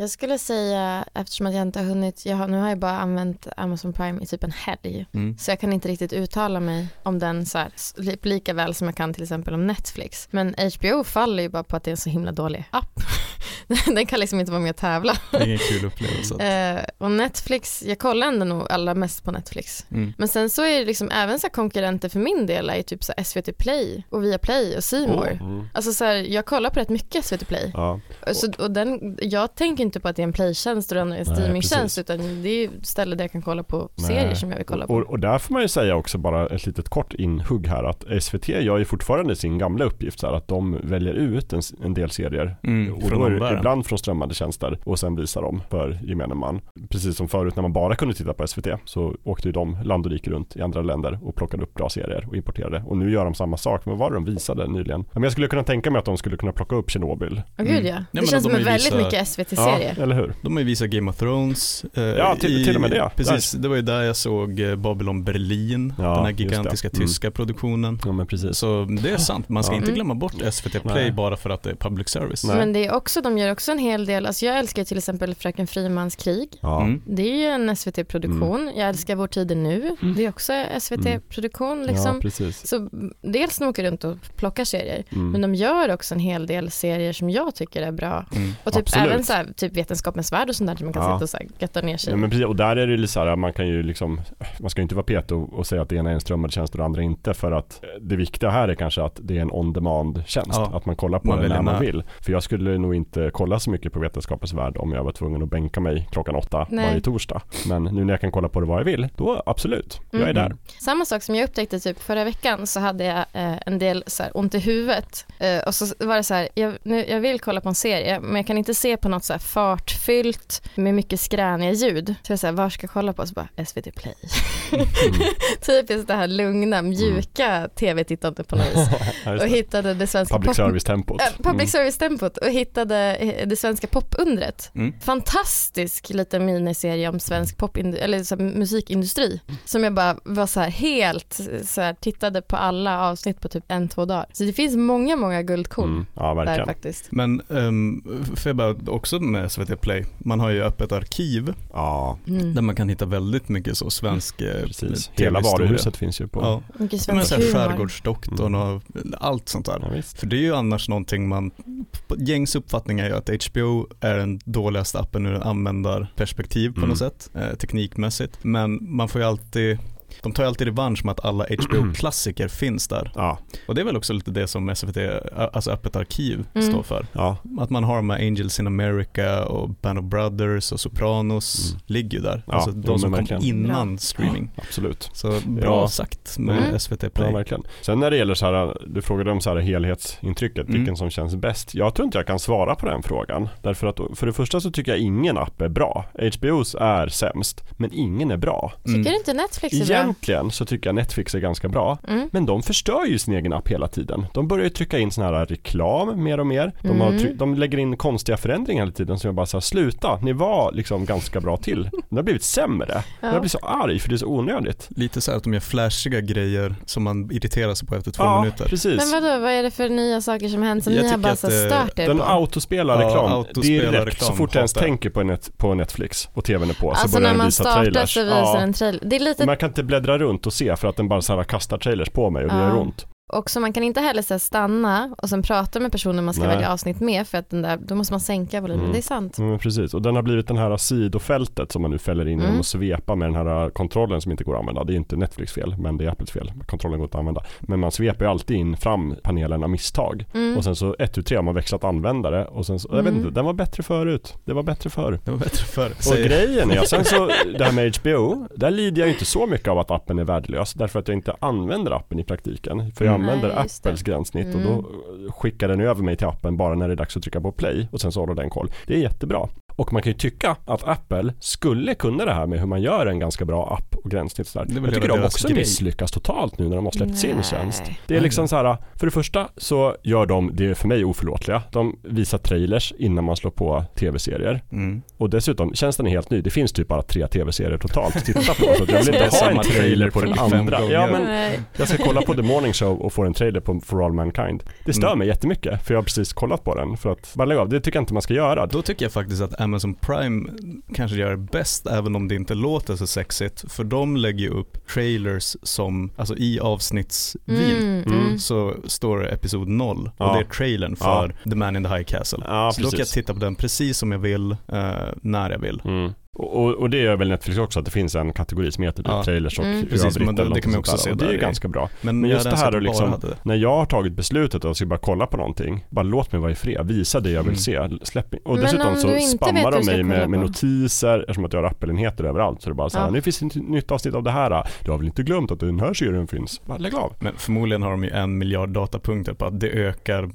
Jag skulle säga, eftersom att jag inte har hunnit, jag har, nu har jag bara använt Amazon Prime i typ en helg. Mm. Så jag kan inte riktigt uttala mig om den så här, li- lika väl som jag kan till exempel om Netflix. Men HBO faller ju bara på att det är en så himla dålig app. den kan liksom inte vara med och tävla. Det är ingen kul upplevelse. Eh, och Netflix, jag kollar ändå nog allra mest på Netflix. Mm. Men sen så är det liksom även så här konkurrenter för min del är typ så SVT Play och Viaplay och C More. Mm. Alltså så här, jag kollar på rätt mycket SVT Play. Ja. Så, och den, jag tänker inte på att det är en playtjänst och en streamingtjänst utan det är ju ställen där jag kan kolla på Nej. serier som jag vill kolla på. Och, och där får man ju säga också bara ett litet kort inhugg här att SVT gör ju fortfarande sin gamla uppgift så här att de väljer ut en, en del serier Mm, och då är det ibland från strömmande tjänster och sen visar de för gemene man. Precis som förut när man bara kunde titta på SVT så åkte ju de land och rike runt i andra länder och plockade upp bra serier och importerade. Och nu gör de samma sak. Men vad var det de visade nyligen? Men jag skulle kunna tänka mig att de skulle kunna plocka upp Tjernobyl. Åh gud ja, det känns som väldigt visat- mycket SVT-serie. Ja, eller hur? De har ju visat Game of Thrones. eh, Ja, till- till och med det. Precis, det var ju där jag såg eh, Babylon Berlin, Ja, den här gigantiska Mm. tyska produktionen. Ja men precis. Så det är sant, man ska Ja. inte Mm. glömma bort SVT Play Nej. bara för att det är public service. Nej. Men det är också, de gör också en hel del, alltså jag älskar till exempel Fröken Frimans krig. Ja. Mm. Det är ju en SVT-produktion. Jag älskar Vår tid är nu. Mm. Det är också SVT-produktion liksom. ja, precis. Så mm, dels de åker runt och plockar serier, Mm. men de gör också en hel del serier som jag tycker är bra. Mm. Och typ Absolut. även så här, typ Vetenskapens värld och sånt där, där man kan Ja. sitta och så här, götta ner sig. Ja, men precis, och där är det ju så här, man kan ju liksom, man ska ju inte vara peto och säga att det ena är en strömmad tjänst och det andra inte för att det viktiga här är kanske att det är en on demand tjänst, Ja. att man kollar på Man den när man vill. För jag skulle nog inte kolla så mycket på Vetenskapens värld om jag var tvungen att bänka mig klockan åtta Nej. varje torsdag. Men nu när jag kan kolla på det vad jag vill, då absolut, jag är Mm. där. Samma sak som jag upptäckte typ förra veckan så hade jag eh, en del så här, ont i huvudet eh, och så var det så här, jag, nu, jag vill kolla på en serie men jag kan inte se på något så här fartfyllt med mycket skräniga ljud. Så jag så här, var ska jag kolla på? Så bara SVT Play. Mm. Typiskt det här lugna, mjuka tv-tittandet på något vis. Och hittade det svenska Public service-tempot. Äh, public Mm. service-tempot och hittade eh, det svenska popundret. Mm. Fantastisk liten miniserie om svensk pop eller så här, musikindustri som jag bara var så här helt så här, tittade på alla avsnitt på typ en, två dagar. Så det finns många, många guldkorn Mm. Ja, där faktiskt. Men um, för jag bara, också med SVT Play, man har ju öppet arkiv Ja, Mm. där man kan hitta väldigt mycket så svensk eh, precis. Hela varuhuset finns ju på. Ja, Mycket men svensk. Skärgårdsdoktorn Mm. och allt sånt där. Ja. För det är ju annars någonting man, gängs uppfattning är ju att HBO är den dåligaste appen ur en användarperspektiv på Mm. något sätt, eh, teknikmässigt. Men man får ju alltid, de tar ju alltid revansch med att alla HBO-klassiker finns där. Ja, Och det är väl också lite det som SVT, alltså öppet arkiv, Mm. står för. ja, Att man har de här Angels in America och Band of Brothers och Sopranos Mm. ligger ju där. Ja, alltså jo, de som kom innan streaming. absolut. Så bra Ja. sagt med Mm. SVT Ja, Play. verkligen. Sen när det gäller så här, du frågade om så här helhetsintrycket, Mm. vilken som känns bäst. Jag tror inte jag kan svara på den frågan. Därför att för det första så tycker jag ingen app är bra. HBOs är sämst, men ingen är bra. Tycker Mm. du inte Netflix är bra? Egentligen så tycker jag Netflix är ganska bra. Mm. Men de förstör ju sin egen app hela tiden. De börjar ju trycka in sån här reklam mer och mer. De, har Mm. try- de lägger in konstiga förändringar hela tiden som jag bara säger sluta, ni var liksom ganska bra till. Det har blivit sämre. Ja. Jag blir så arg för det är så onödigt. Lite så här att de gör flashiga grejer som man irriterar sig på efter två ja, minuter. precis. Men vadå, vad är det för nya saker som hänt som Jag ni har bara så eh, stört er Den på? autospelar Ja, reklam autospelar direkt reklam så fort jag ens tänker på, net, på Netflix och tvn är på så Alltså börjar när den man visa startar trailers. så visar Ja. en trailer. Det är lite Man kan inte bläddra runt och se för att den bara så här kastar trailers på mig och det Ja. gör ont. Också, man kan inte heller så här stanna och sen prata med personen man ska Nej. välja avsnitt med för att den där, då måste man sänka volymen. Mm. Det är sant. Mm, precis, och den har blivit den här sidofältet som man nu fäller in genom Mm. att svepa med den här kontrollen som inte går att använda. Det är inte Netflix fel, men det är Apples fel. Kontrollen går inte att använda. Men man svepar ju alltid in fram panelen av misstag. Mm. Och sen så ett, tu, tre har man växlat användare och sen så, jag vet Mm. inte, den var bättre förut. Det var bättre förr. Det var bättre förr. Och Säg- grejen är, sen så det här med HBO, där lider jag inte så mycket av att appen är värdelös därför att jag inte använder appen i praktiken. För jag Nej, använder det. Apples gränssnitt och Mm. då skickar den över mig till appen bara när det är dags att trycka på play och sen så håller den koll. Det är jättebra. Och man kan ju tycka att Apple skulle kunna det här med hur man gör en ganska bra app och gränssnitt sådär. Jag tycker de också grej. misslyckas totalt nu när de har släppt sin Nej. tjänst. Det är liksom så här, för det första så gör de det för mig oförlåtliga. De visar trailers innan man slår på tv-serier. Mm. Och dessutom, tjänsten är helt ny. Det finns typ bara tre tv-serier totalt att titta på. Så jag vill Det är inte ha en samma trailer på den 45 andra. Ja, men jag ska kolla på The Morning Show och få en trailer på For All Mankind. Det stör Mm. mig jättemycket för jag har precis kollat på den. För att, bara lägg av, det tycker jag inte man ska göra. Då tycker jag faktiskt att Amazon Prime kanske gör bäst även om det inte låter så sexigt. För de lägger ju upp trailers som, alltså i avsnittsvin Mm, Mm. mm. så står det episod 0 Ja. och det är trailern för The Man in the High Castle. Ja, så då kan jag precis. titta på den precis som jag vill, eh, när jag vill. Mm. Och, och- det gör väl Netflix också, att det finns en kategori som heter typ Ja. trailers och Mm. Precis, men det- det kan man också se där. Och det är ju ganska bra. Men, Men just det här att liksom, hade när jag har tagit beslutet att jag ska bara kolla på någonting, bara låt mig vara i fred, visa det jag vill Mm. se, släpp. Och Men dessutom om så spammar de mig med, med notiser, eftersom att jag har Apple-enheter överallt, så det är bara så här, Ja. nu finns ett nytt avsnitt av det här, du har väl inte glömt att den här serien finns? Bara lägg av. Men förmodligen har de ju en miljard datapunkter på att det ökar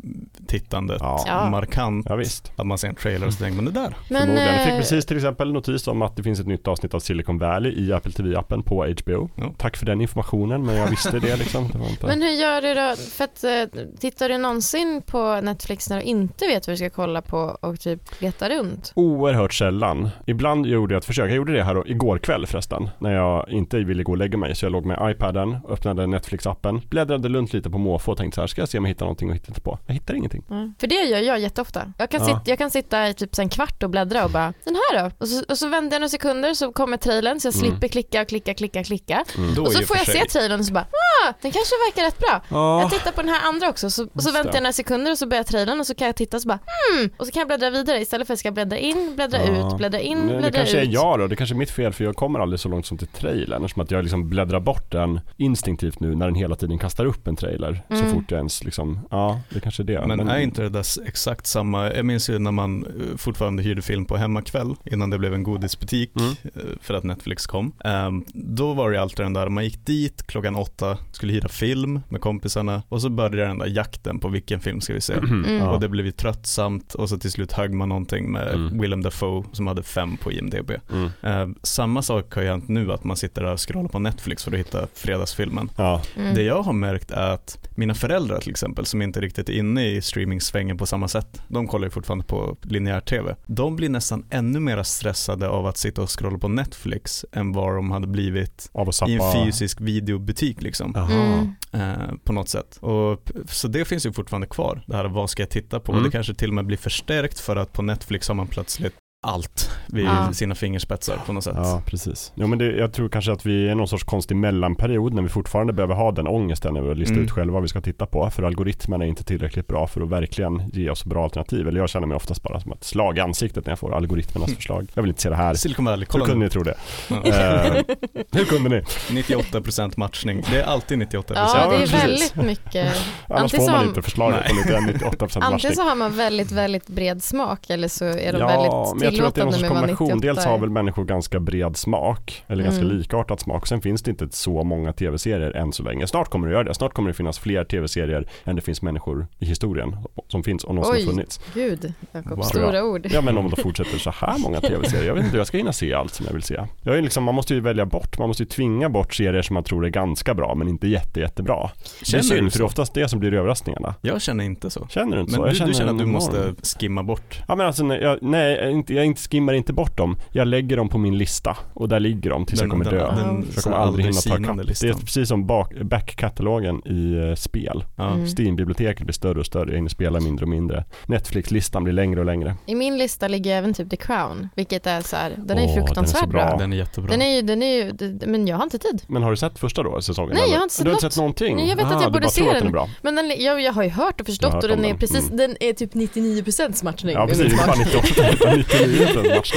tittandet Ja. Ja. markant. Ja, visst. Att man ser en trailer och så tänker man det där. Men, Förmodligen. Jag fick eh, precis till exempel notis om att det finns ett nytt avsnitt av Silicon Valley i Apple TV-appen på HBO. Ja. Tack för den informationen, men jag visste det liksom. Det inte... Men hur gör du då? För att, eh, tittar du någonsin på Netflix när du inte vet vad du ska kolla på och typ leta runt? Oerhört sällan. Ibland gjorde jag ett försök. Jag gjorde det här igår kväll förresten. När jag inte ville gå och lägga mig. Så jag låg med iPaden, öppnade Netflix-appen, bläddrade runt lite på måfå och tänkte så här, ska jag se om jag hittar någonting att hitta på. Jag hittar ingenting. Mm. För det gör jag jätteofta. Jag kan, Ja. sitta, jag kan sitta i typ en kvart och bläddra och bara, den här då? Och så, och så vänder jag några sekunder så kommer trailern så jag Mm. slipper klicka och klicka, klicka, klicka. Mm. Och så får jag se trailern och så bara, ah, den kanske verkar rätt bra. Ja, Jag tittar på den här andra också så, och så Just väntar det. jag några sekunder och så börjar trailern och så kan jag titta och så bara hmm och så kan jag bläddra vidare istället för att jag ska bläddra in, bläddra Ja. ut, bläddra in, Men det bläddra kanske är ut. jag då, det kanske är mitt fel för jag kommer aldrig så långt som till trailern eftersom att jag liksom bläddrar bort den instinktivt nu när den hela tiden kastar upp en trailer så Mm. fort jag ens liksom, ja det kanske är det. Men är inte det där exakt samma, jag minns ju när man eh, fortfarande hyrde film på hemmakväll innan det blev en godisbutik Mm. eh, för att Netflix kom. Ehm, Då var det alltid den där, man gick dit klockan åtta, skulle hyra film med kompisarna och så började den där jakten på vilken film ska vi se. Mm. ja. Och det blev ju tröttsamt och så till slut högg man någonting med Mm. Willem Dafoe som hade fem på IMDB. mm. Eh, samma sak har ju hänt nu att man sitter där och scrollar på Netflix för att hitta fredagsfilmen. Ja, Mm. Det jag har märkt är att mina föräldrar till exempel som inte riktigt är inne i streamingsvängen på samma sätt, de kollar ju fortfarande på linjär tv. De blir nästan ännu mer stressade av att sitta och scrolla på Netflix än vad de hade blivit i en fysisk videobutik liksom. Mm. Eh, på något sätt. Och, så det finns ju fortfarande kvar, det här vad ska jag titta på? Mm. Det kanske till och med blir förstärkt för att på Netflix har man plötsligt allt vid Ja. sina fingerspetsar på något sätt. Ja, precis. Jo, men det, jag tror kanske att vi är någon sorts konstig mellanperiod när vi fortfarande behöver ha den ångesten över att lista Mm. ut själva vad vi ska titta på. För algoritmerna är inte tillräckligt bra för att verkligen ge oss bra alternativ. Eller jag känner mig oftast bara som ett slag i ansiktet när jag får algoritmernas Mm. förslag. Jag vill inte se det här. Silicon Valley, Hur kolla kunde nu. ni tro det? Eh, hur kunde ni? 98% matchning. Det är alltid 98%. Ja, Ja, det är väldigt mycket. Annars Antingen får man så- inte förslaget på lite 98% Antingen matchning. så har man väldigt, väldigt bred smak eller så är de Ja, väldigt jag tror att det är någon sorts kombination. 98 Dels har väl människor ganska bred smak, eller ganska Mm. likartad smak. Sen finns det inte så många tv-serier än så länge. Snart kommer det göra det. Snart kommer det finnas fler tv-serier än det finns människor i historien som finns och någonsin Oj. har funnits. Gud, Jakob, Wow. stora ord. Ja men om de fortsätter så här många tv-serier. Jag vet inte, jag ska hinna se allt som jag vill se. Jag är liksom, man måste ju välja bort, man måste ju tvinga bort serier som man tror är ganska bra men inte jätte, jättebra. Det är Känner du synd, för det är oftast det som blir överraskningarna. Jag känner inte så. Känner du inte Men så? du, Jag du känner att du måste skimma bort. Ja men alltså, nej, jag, nej inte, jag jag skimmar inte bort dem. Jag lägger dem på min lista och där ligger de tills den, jag kommer den, dö. Den, jag kommer aldrig hinna ta. Det är precis som backkatalogen i eh, spel. Ja. Mm. Steam-biblioteket blir större och större, jag hinner spela mindre och mindre. Netflix-listan blir längre och längre. I min lista ligger även typ The Crown, vilket är så här, den är oh, fruktansvärt den är bra. bra. Den är jättebra. Den är ju, den är men jag har inte tid. Men har du sett första då, säsongen? Nej, jag har inte sett Du har inte sett någonting? Nej, jag vet Aha, att jag ah, borde se den. den men den, jag, jag har ju hört och förstått hört och den är den. precis, mm. den är typ 99% matchning. Ja, precis. 98% ju inför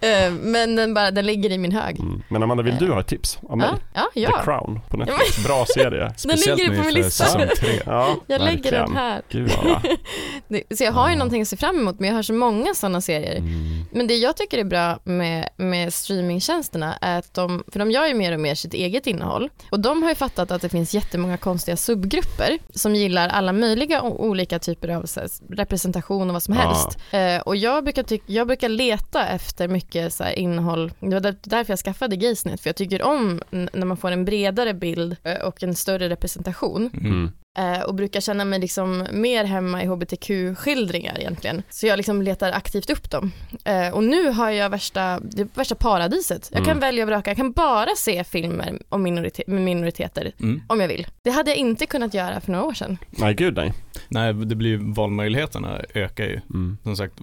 en Men den, bara, den ligger i min hög. Mm. Men Amanda, vill du ha ett tips av mig? Ja, ja. The Crown på Netflix, bra serie. Den ligger på min lista. Ja, jag lägger den här. Gud, så jag har ju någonting att se fram emot, men jag har så många sådana serier. Mm. Men det jag tycker är bra med, med streamingtjänsterna är att de, för de gör ju mer och mer sitt eget innehåll och de har ju fattat att det finns jättemånga konstiga subgrupper som gillar alla möjliga olika typer av representation och vad som helst. Ah. Och jag brukar, tyck, jag brukar leta efter mycket så här, innehåll, det var därför jag skaffade Gaysnet för jag tycker om när man får en bredare bild eh, och en större representation. Mm eh, och brukar känna mig liksom mer hemma i hbtq-skildringar egentligen. Så jag liksom letar aktivt upp dem. Eh, och nu har jag värsta, det värsta paradiset. Jag kan Mm. välja och vraka, jag kan bara se filmer om minorite- med minoriteter Mm. om jag vill. Det hade jag inte kunnat göra för några år sedan. Nej, gud nej. Nej, det blir valmöjligheterna ökar ju. Mm. Som sagt,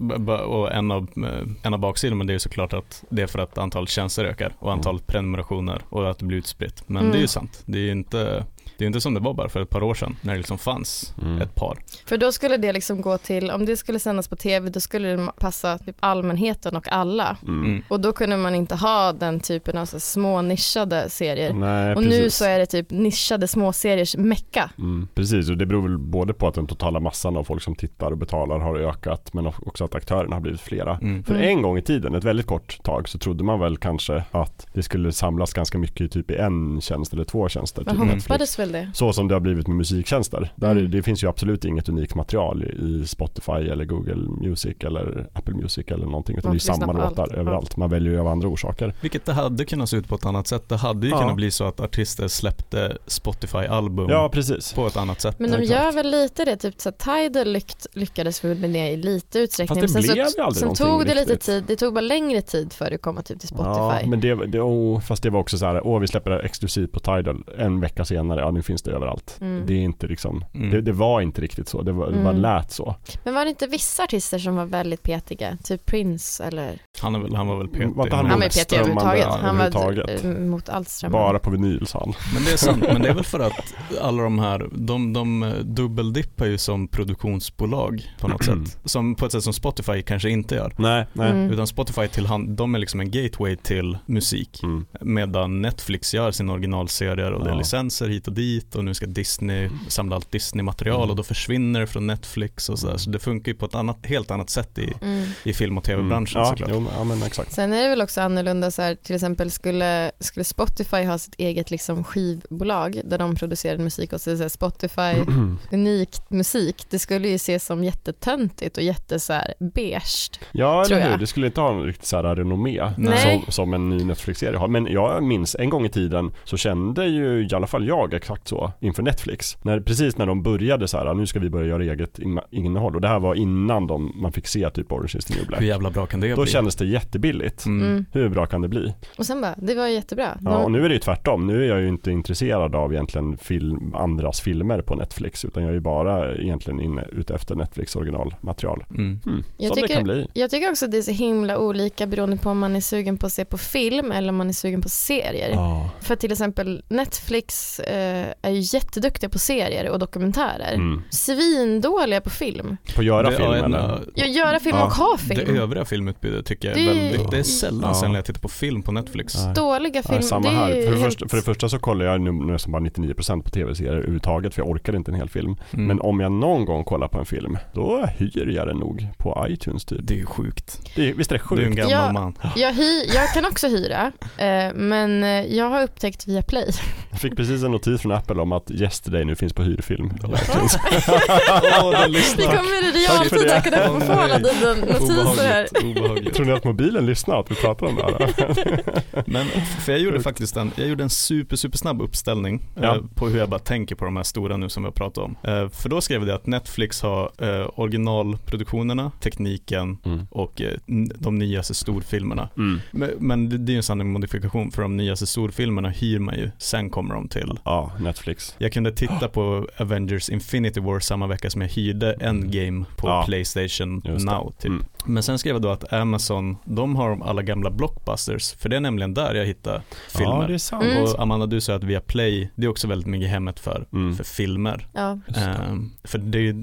och en av, eh, en av baksidorna det är ju såklart att det är för att antalet tjänster ökar och antalet prenumerationer och att det blir utspritt. Men Mm. det är ju sant. Det är ju inte, det är inte som det var bara för ett par år sedan när det liksom fanns Mm. ett par. För då skulle det liksom gå till, om det skulle sändas på tv, då skulle det passa typ allmänheten och alla. Mm. Mm. Och då kunde man inte ha den typen av så små nischade serier. Nej, och precis. nu så är det typ nischade småseriers mecka. Mm, precis, och det beror väl både på att den totala massan av folk som tittar och betalar har ökat men också att aktörerna har blivit flera. Mm. För Mm. en gång i tiden, ett väldigt kort tag, så trodde man väl kanske att det skulle samlas ganska mycket typ i en tjänst eller två tjänster. Man Typ. Netflix. hoppades väl det. Så som det har blivit med musiktjänster. Där Mm. det finns ju absolut inget unikt material i Spotify eller Google Music eller Apple Music eller någonting. Utan Man det är samma låtar allt. överallt. Man väljer ju av andra orsaker. Vilket det hade kunnat se ut på ett annat sätt. Det hade ju Ja. kunnat bli så att artister släppte Spotify-album Ja, på ett annat sätt. Men de gör väl lite det, typ så att Tidal lyck, lyckades väl med det i lite utsträckning. Fast det Men sen blev så, sen tog det lite tid, det tog bara längre tid för det att komma typ till Spotify. Ja, men det, det oh, fast det var också så här, åh vi släpper det exklusivt på Tidal en vecka senare, ja nu finns det överallt. Mm. Det är inte liksom, Mm. det, det var inte riktigt så, det, var, det bara Mm. lät så. Men var det inte vissa artister som var väldigt petiga? Typ Prince eller? Han, är väl, han var väl petig. Var han Han var petig överhuvudtaget. Han var överhuvudtaget? eh, mot allt strömmande. Bara på vinyl sa han. Men det är sant, men det är väl för att alla de här, de, de eh, dubbeldippar ju som produktionsbolag på något sätt. Som, på ett sätt som Spotify kanske inte gör. Nej, nej. Mm. Utan Spotify till hand, de är liksom en gateway till musik. Mm. Medan Netflix gör sin originalserier och det är Ja. licenser hit och dit och nu ska Disney samla allt Disney-material Mm. och då försvinner det från Netflix och sådär. Så det funkar ju på ett annat, helt annat sätt i, Mm. i film och tv-branschen ja, såklart. jo, ja, men exakt. Sen är det väl också annorlunda så här, till exempel skulle, skulle Spotify ha sitt eget liksom skivbolag där de producerade musik och så, så här, Spotify unikt musik, det skulle ju ses som jättetöntigt och jätte så här beige. Ja, eller hur? Det skulle inte ha en riktigt så här renommé som, som en ny Netflix-serie har. Men jag minns en gång i tiden så kände ju i alla fall jag exakt så inför Netflix. När, precis när de började så här, nu ska vi börja göra eget in- innehåll. Och det här var innan de, man fick se typ Orange is the new Hur black. jävla bra kan det Då bli? kändes det jättebilligt. Mm. Mm. Hur bra kan det bli? Och sen bara, det var jättebra. Ja, och nu är det ju tvärtom. Nu är jag ju inte intresserad av egentligen film, andras filmer på Netflix. Utan jag är ju bara egentligen inne ute efter Netflix originalmaterial. Mm. Mm. Jag Som det tycker- kan bli. Jag tycker också att det är så himla olika beroende på om man är sugen på att se på film eller om man är sugen på serier. Ja. För till exempel Netflix eh, är ju jätteduktiga på serier och dokumentärer. Mm. Svindåliga på film. På att göra Det- film ja, en, eller? Ja, göra film Ja, och ha Det film. övriga filmutbudet tycker jag är Det- väldigt, det är sällan Ja. sen jag tittar på film på Netflix. Nej. Dåliga Ja, film. samma det är här. För det, helt- första, för det första så kollar jag nu nästan bara 99% på tv-serier överhuvudtaget för jag orkar inte en hel film. Mm. Men om jag någon gång kollar på en film, då hyr jag den nog på iTunes typ. Det är ju sjukt. Det, är- visst är det Du är en sjukt? gammal Ja. man. jag, hy, jag kan också hyra, eh, men eh, jag har upptäckt via Play. Jag fick precis en notis från Apple om att Yesterday nu finns på hyrfilm. Åh, den Vi lyssnar. kommer i realtid att kunna få få alla dina notiser här. Tror ni att mobilen lyssnar att vi pratar om det här? Men för jag gjorde faktiskt en, jag gjorde en super, super snabb uppställning Ja. eh, på hur jag bara tänker på de här stora nu som vi har pratat om. Eh, för då skrev jag att Netflix har eh, originalproduktionerna, tekniken Mm. och eh, de nyaste storfilmerna. Mm. Men, men det, är ju en sann modifikation för de nyaste storfilmerna hyr man ju, sen kommer de till. Ja, Netflix. Jag kunde titta på Avengers Infinity War samma vecka som jag hyrde Endgame på Ja. Playstation. Now typ. Mm. Men sen skrev jag då att Amazon, de har alla gamla blockbusters, för det är nämligen där jag hittar filmer. Ja, det är sant. Mm. Och Amanda du sa att via Play, det är också väldigt mycket hemmet för, Mm. för filmer. Ja. Ehm, för det,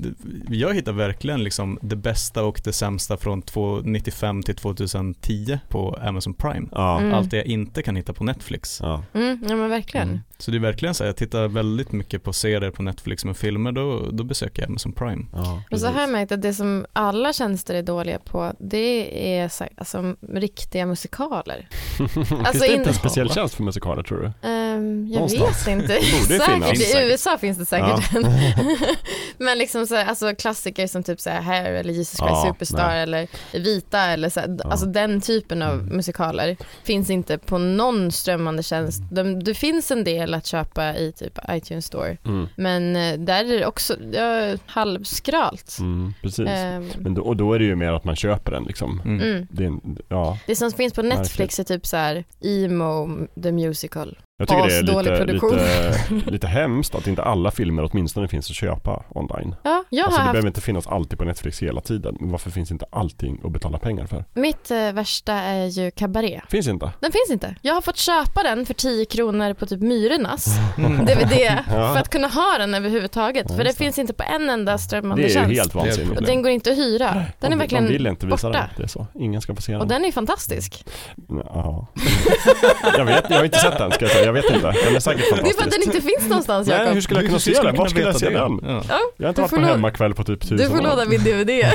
jag hittar verkligen liksom det bästa och det sämsta från 1995 till 2010 på Amazon Prime. Ja. Mm. Allt det jag inte kan hitta på Netflix. Ja. Mm, ja men verkligen. Mm. Så det är verkligen så jag tittar väldigt mycket på serier på Netflix med filmer, då, då besöker jag Amazon Prime. Ja, Och så har jag märkt att det som alla tjänster är dåliga på, det är så- alltså, riktiga musikaler. Finns Alltså det in- inte en speciell tjänst för musikaler tror du? Ehm, jag Någonstans. vet inte. säkert. I USA finns det säkert. Men liksom så, alltså klassiker som typ så här Hair eller Jesus Christ Ja, Superstar nej. eller Vita eller så Ja. alltså den typen av Mm. musikaler finns inte på någon strömmande tjänst. De, det finns en del att köpa i typ iTunes store. Mm. Men eh, där är det också ja, halvskralt. Mm, precis. Ehm, Men då, och då är det ju mer att man köper den liksom. Mm. mm. Det, är ja, Det som finns på Netflix är typ så här Emo the Musical. Jag tycker det är lite, lite, lite hemskt att inte alla filmer åtminstone finns att köpa online. Ja, jag Alltså det haft behöver inte finnas alltid på Netflix hela tiden. Men varför finns inte allting att betala pengar för? Mitt eh, värsta är ju Cabaret. Finns inte. Den finns inte. Jag har fått köpa den för 10 kronor på typ Myrornas Mm. DVD Ja. för att kunna ha den överhuvudtaget. Ja, för det det. finns inte på en enda strömmande Det är tjänst. helt vansinnigt. Och den går inte att hyra. Den är verkligen Man vill inte visa borta. den. Det är så. Ingen ska få se den. Och den är fantastisk. Ja. jag vet, jag har inte sett den ska jag säga. Jag vet inte. Den är säkert Det är för att fantastisk. den inte finns någonstans Nej, Jakob. hur skulle jag kunna se den? Var skulle jag se den? Ja. Ja, Jag har inte Du varit på hemmakväll på typ tusen du får år. låna min DVD.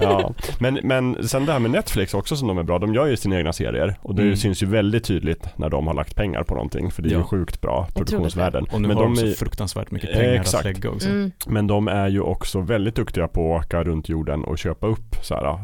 Ja, men, men sen det här med Netflix också som de är bra, de gör ju sina egna serier och det Mm. syns ju väldigt tydligt när de har lagt pengar på någonting för det är ju sjukt bra produktionsvärden. Och nu Men har de så är, fruktansvärt mycket Eh, pengar exakt. att lägga också. Mm. men de är ju också väldigt duktiga på att åka runt jorden och köpa upp så här, äh,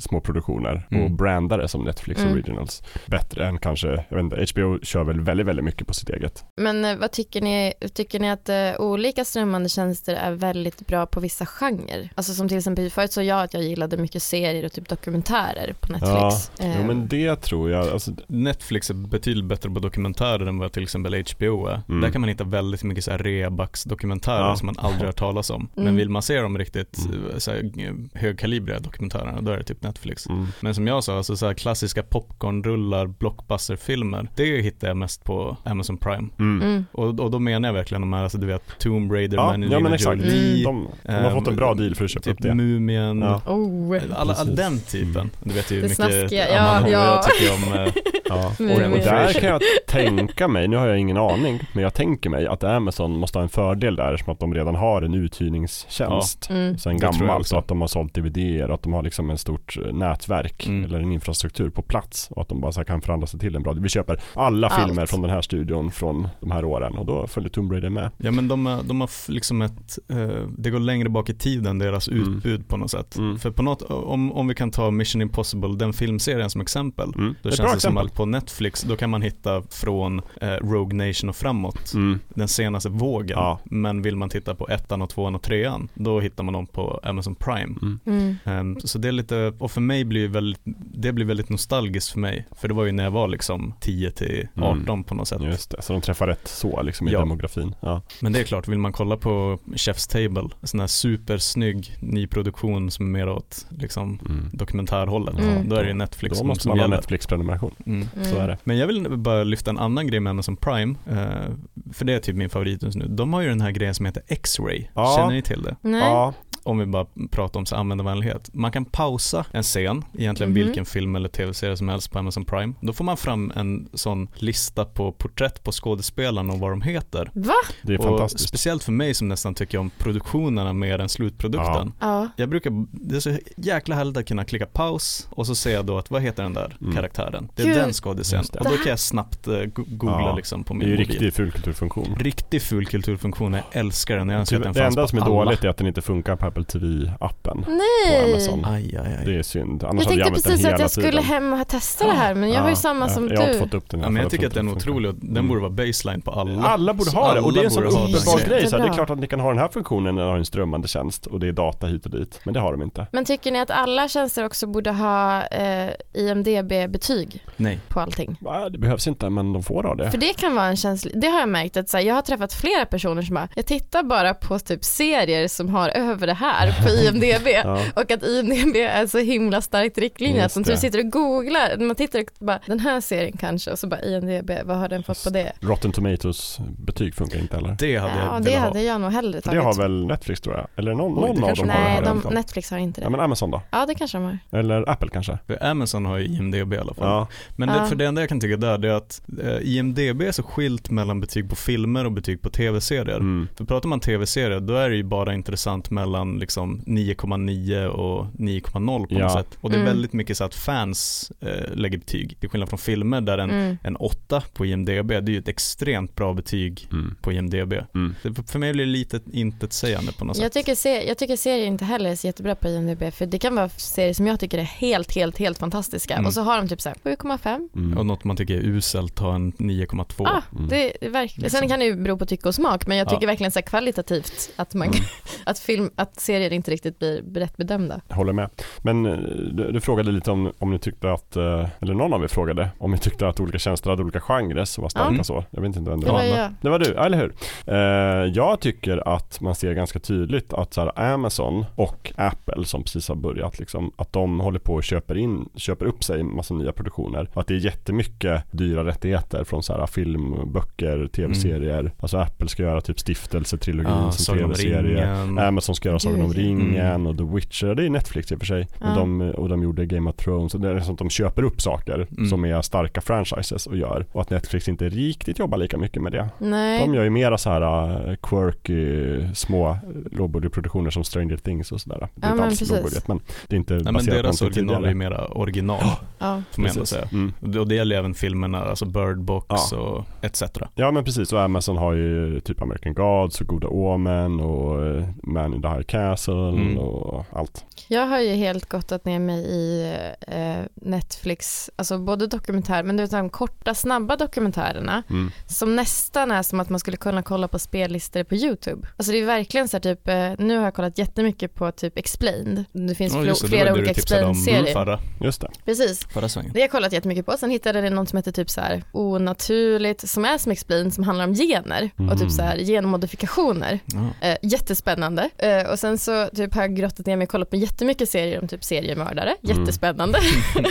små produktioner och Mm. branda det som Netflix Mm. originals. Bättre än kanske, jag vet inte, HBO kör väl väldigt, väldigt mycket på sitt eget. Men eh, vad tycker ni, tycker ni att eh, olika strömmande tjänster är väldigt bra på vissa genrer? Alltså som till exempel, förut sa jag att jag gillade mycket serier och typ dokumentärer på Netflix. Jo Eh, men det tror jag, alltså, Netflix är betydligt bättre på dokumentärer än vad till exempel HBO är. Mm. Där kan man hitta väldigt mycket så här rebax-dokumentärer Ja. som man aldrig har talas om. Mm. Men vill man se de riktigt Mm. eh, så här, eh, högkalibriga dokumentärerna, då är det typ Netflix. mm. Men som jag sa, alltså så här klassiska popcornrullar, blockbusterfilmer, det hittar jag mest på Amazon Prime. Mm. Mm. Och, och då menar jag verkligen de här, alltså du vet, Tomb Raider, Ja, med ja men exakt. Jolie, De, de har ehm, fått en bra deal för att köpa typ upp det. Mumien, Ja. Oh. alla, all den typen. Mm. Du vet ju hur mycket snaskiga, ja, Amanda och ja. jag tycker om eh, Ja. Mm. Och, och där kan jag tänka mig, nu har jag ingen aning, men jag tänker mig att Amazon måste ha en fördel där som att de redan har en uthyrningstjänst. Mm. Sen gammalt så att de har sålt DVDer och att de har liksom en stort eh, nätverk Mm. eller en infrastruktur på plats och att de bara kan förhandla sig till en bra Vi köper alla filmer från den här studion från de här åren och då följer Tomb Raider med. Ja men de, har- de har liksom ett, eh, det går längre bak i tiden deras Mm. utbud på något sätt. Mm. För på något, om, om vi kan ta Mission Impossible, den filmserien som exempel. Mm. Då Ett känns det som exempel. att på Netflix, då kan man hitta från eh, Rogue Nation och framåt. Mm. Den senaste vågen. Ja. Men vill man titta på ettan och tvåan och trean, då hittar man dem på Amazon Prime. Mm. Mm. Ehm, så det är lite, och för mig blir det väldigt, det blir väldigt nostalgiskt för mig. För det var ju när jag var liksom 10 till 18 Mm. på något sätt. Just det, så de träffar rätt så liksom i Ja. demografin. Ja. Men det är klart, vill man kolla på Chef's Table, en sån här supersnygg nyproduktion som är mer åt liksom Mm. dokumentärhållet, Mm. då är det ju Netflix Då som, måste som man ha gäller. Netflix-prenumeration. Mm. Mm. Så är det. Men jag vill bara lyfta en annan grej med Amazon Prime, eh, för det är typ min favorit just nu. De har ju den här grejen som heter X-ray, Ja. känner ni till det? Nej. Ja, Om vi bara pratar om så användarvänlighet. Man kan pausa en scen, egentligen Mhm. vilken film eller tv-serie som helst på Amazon Prime. Då får man fram en sån lista på porträtt på skådespelarna och vad de heter. Va? det är och fantastiskt. Speciellt för mig som nästan tycker om produktionerna mer än slutprodukten. Ja. Jag brukar, det är så jäkla härligt att kunna klicka paus och så ser jag då att vad heter den där Mm. karaktären? Det är Gud. den skådisen. Det. Och då kan jag snabbt eh, go- googla Ja. liksom på Det är min ju mobil. riktig fulkulturfunktion. Riktig ful kulturfunktion, jag älskar den. Jag önskar att den Det fanns enda på som är alla. dåligt är att den inte funkar på Apple TV-appen. På Nej. Amazon. Aj, aj, aj. Det är synd. Annars Jag hade jag tänkte använt den precis att jag skulle tiden. hem och testa det här men jag har ju samma ja, som Jag har inte du. fått upp den. Ja, men jag tycker att den är funkar. otrolig och den Mm. borde vara baseline på alla. Alla borde ha det och det är en sån Alla borde ha uppenbar grej. Så här, det är Jättebra. klart att ni kan ha den här funktionen när ni har en strömmande tjänst och det är data hit och dit. Men det har de inte. Men tycker ni att alla tjänster också borde ha eh, IMDB-betyg Nej. på allting? Va, Det behövs inte men de får ha det. För det kan vara en känslig, det har jag märkt att så här, jag har träffat flera personer som bara, jag tittar bara på typ serier som har över det här på IMDB Ja. och att IMDB är så himla starkt riktlinje att det. sitter och googlar, man tittar och bara den här serien kanske och så bara IMDB, vad har den fått på det? Rotten Tomatoes betyg funkar inte heller. Det hade Ja, jag det hade jag nog hellre För det tagit. har väl Netflix tror jag? Eller någon, någon av dem har det Nej, de. Netflix har inte Ja det. men Amazon då? Ja, det kanske de har. Eller Apple kanske? För Amazon har ju IMDB i alla fall. Ja. Men Ja. det, för det enda jag kan tycka där det är att eh, IMDB är så skilt mellan betyg på filmer och betyg på tv-serier. Mm. För pratar man tv-serier då är det ju bara intressant mellan mellan liksom 9,9 och 9,0 på Ja. något sätt. Och det är Mm. väldigt mycket så att fans eh, lägger betyg. Till skillnad från filmer där en, Mm. en 8 på IMDB, det är ju ett extremt bra betyg Mm. på IMDB. Mm. Det, för mig blir det lite intetsägande på något Jag sätt. tycker, se, jag tycker serier inte heller är så jättebra på IMDB för det kan vara serier som jag tycker är helt, helt, helt fantastiska Mm. och så har de typ så här 7,5. Mm. Och något man tycker är uselt har en 9,2. Ah, Mm. det är verkligen. Sen Liksom. kan det ju bero på tycke och smak men jag tycker Ja. verkligen så kvalitativt att, man, Mm. att, film, att serier inte riktigt blir rätt bedömda. Jag håller med. Men eh, du, du frågade lite om, om ni tyckte att, eh, eller någon av er frågade, om ni tyckte att olika tjänster hade olika genrer som var starka Ja. så. Jag vet inte vem det Det var. var jag. Det var du, eller hur? Eh, jag tycker att man ser ganska tydligt att så här, Amazon och Apple som precis har börjat liksom, att de håller på och köper in, köper upp sig en massa nya produktioner. Att det är jättemycket dyra rättigheter från så här film, böcker, tv-serier. Alltså Apple ska göra typ stiftelsetrilogin Ja, som tv-serie. Amazon ska göra Sagan om Gud. ringen Mm. och The Witcher, det är Netflix i och för sig. Ja. Och, de, och de gjorde Game of Thrones, och det är att de köper upp saker Mm. som är starka franchises och gör. Och att Netflix inte riktigt jobbar lika mycket med det. Nej. De gör ju mera så här uh, quirky, små lågbudgetproduktioner som Stranger Things och sådär. Det är Ja, inte men alls lågbudget men det är inte Nej, men baserat på deras någonting original är tidigare. ju mera original, Ja. får man säga. Mm. Och det- Och det gäller även filmerna, alltså Bird Box Ja. och etc. Ja men precis och Amazon har ju typ American Gods och Goda Omen och eh, Man in the High Castle Mm. och allt. Jag har ju helt gottat ner mig i eh, Netflix, alltså både dokumentär, men du vet de korta snabba dokumentärerna Mm. som nästan är som att man skulle kunna kolla på spellistor på YouTube. Alltså det är verkligen så här typ, eh, nu har jag kollat jättemycket på typ Explained. Det finns just det, flera det olika Explained-serier. förra, Just det. Precis, förra svängen. det har jag kollat jättemycket på. Sen hittade jag någon som heter typ så här onaturligt, som är som Explained, som handlar om gener och Mhm. typ så här genmodifikationer. Ja. Eh, jättespännande. Eh, och sen så typ har jag grottat ner mig och kollat på jättemycket serier om typ seriemördare. Mm. Jättespännande.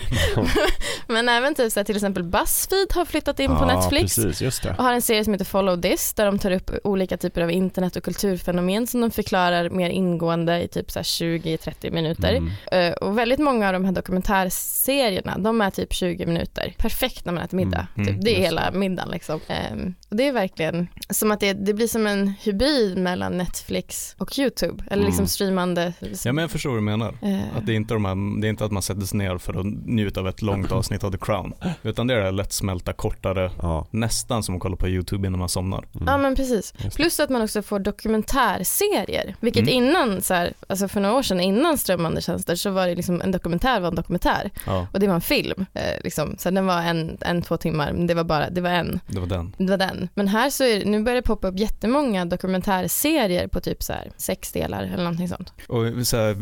Men även typ så här, till exempel Buzzfeed har flyttat in på Ja, Netflix. precis. Och har en serie som heter Follow This där de tar upp olika typer av internet och kulturfenomen som de förklarar mer ingående i typ så här 20-30 minuter. Mm. Eh, och väldigt många av de här dokumentärserierna, de är typ 20 minuter. Perfekt när man äter middag. Mm, typ, det är hela middagen liksom. Och det är verkligen som att det, det blir som en hybrid mellan Netflix och YouTube. Eller liksom Mm. streamande. ja men jag förstår vad du menar. Eh, Att det, är inte de här, det är inte att man sätter sig ner för att njuta av ett långt avsnitt av The Crown. Utan det är det här lättsmälta, kortare, Ja. nästan som att kolla på YouTube innan man somnar. Mm. Ja men precis. Plus att man också får dokumentärserier. Vilket Mm. innan, så här, alltså för några år sedan innan strömmande tjänster så var det liksom en dokumentär var en dokumentär. Ja, Och det var en film. Eh, liksom. Så den var en, en, två timmar, men det var bara, det var en. det var den. Det var den. Men här så är, nu börjar det poppa upp jättemånga dokumentärserier på typ så här sex delar eller någonting sånt. Och så här,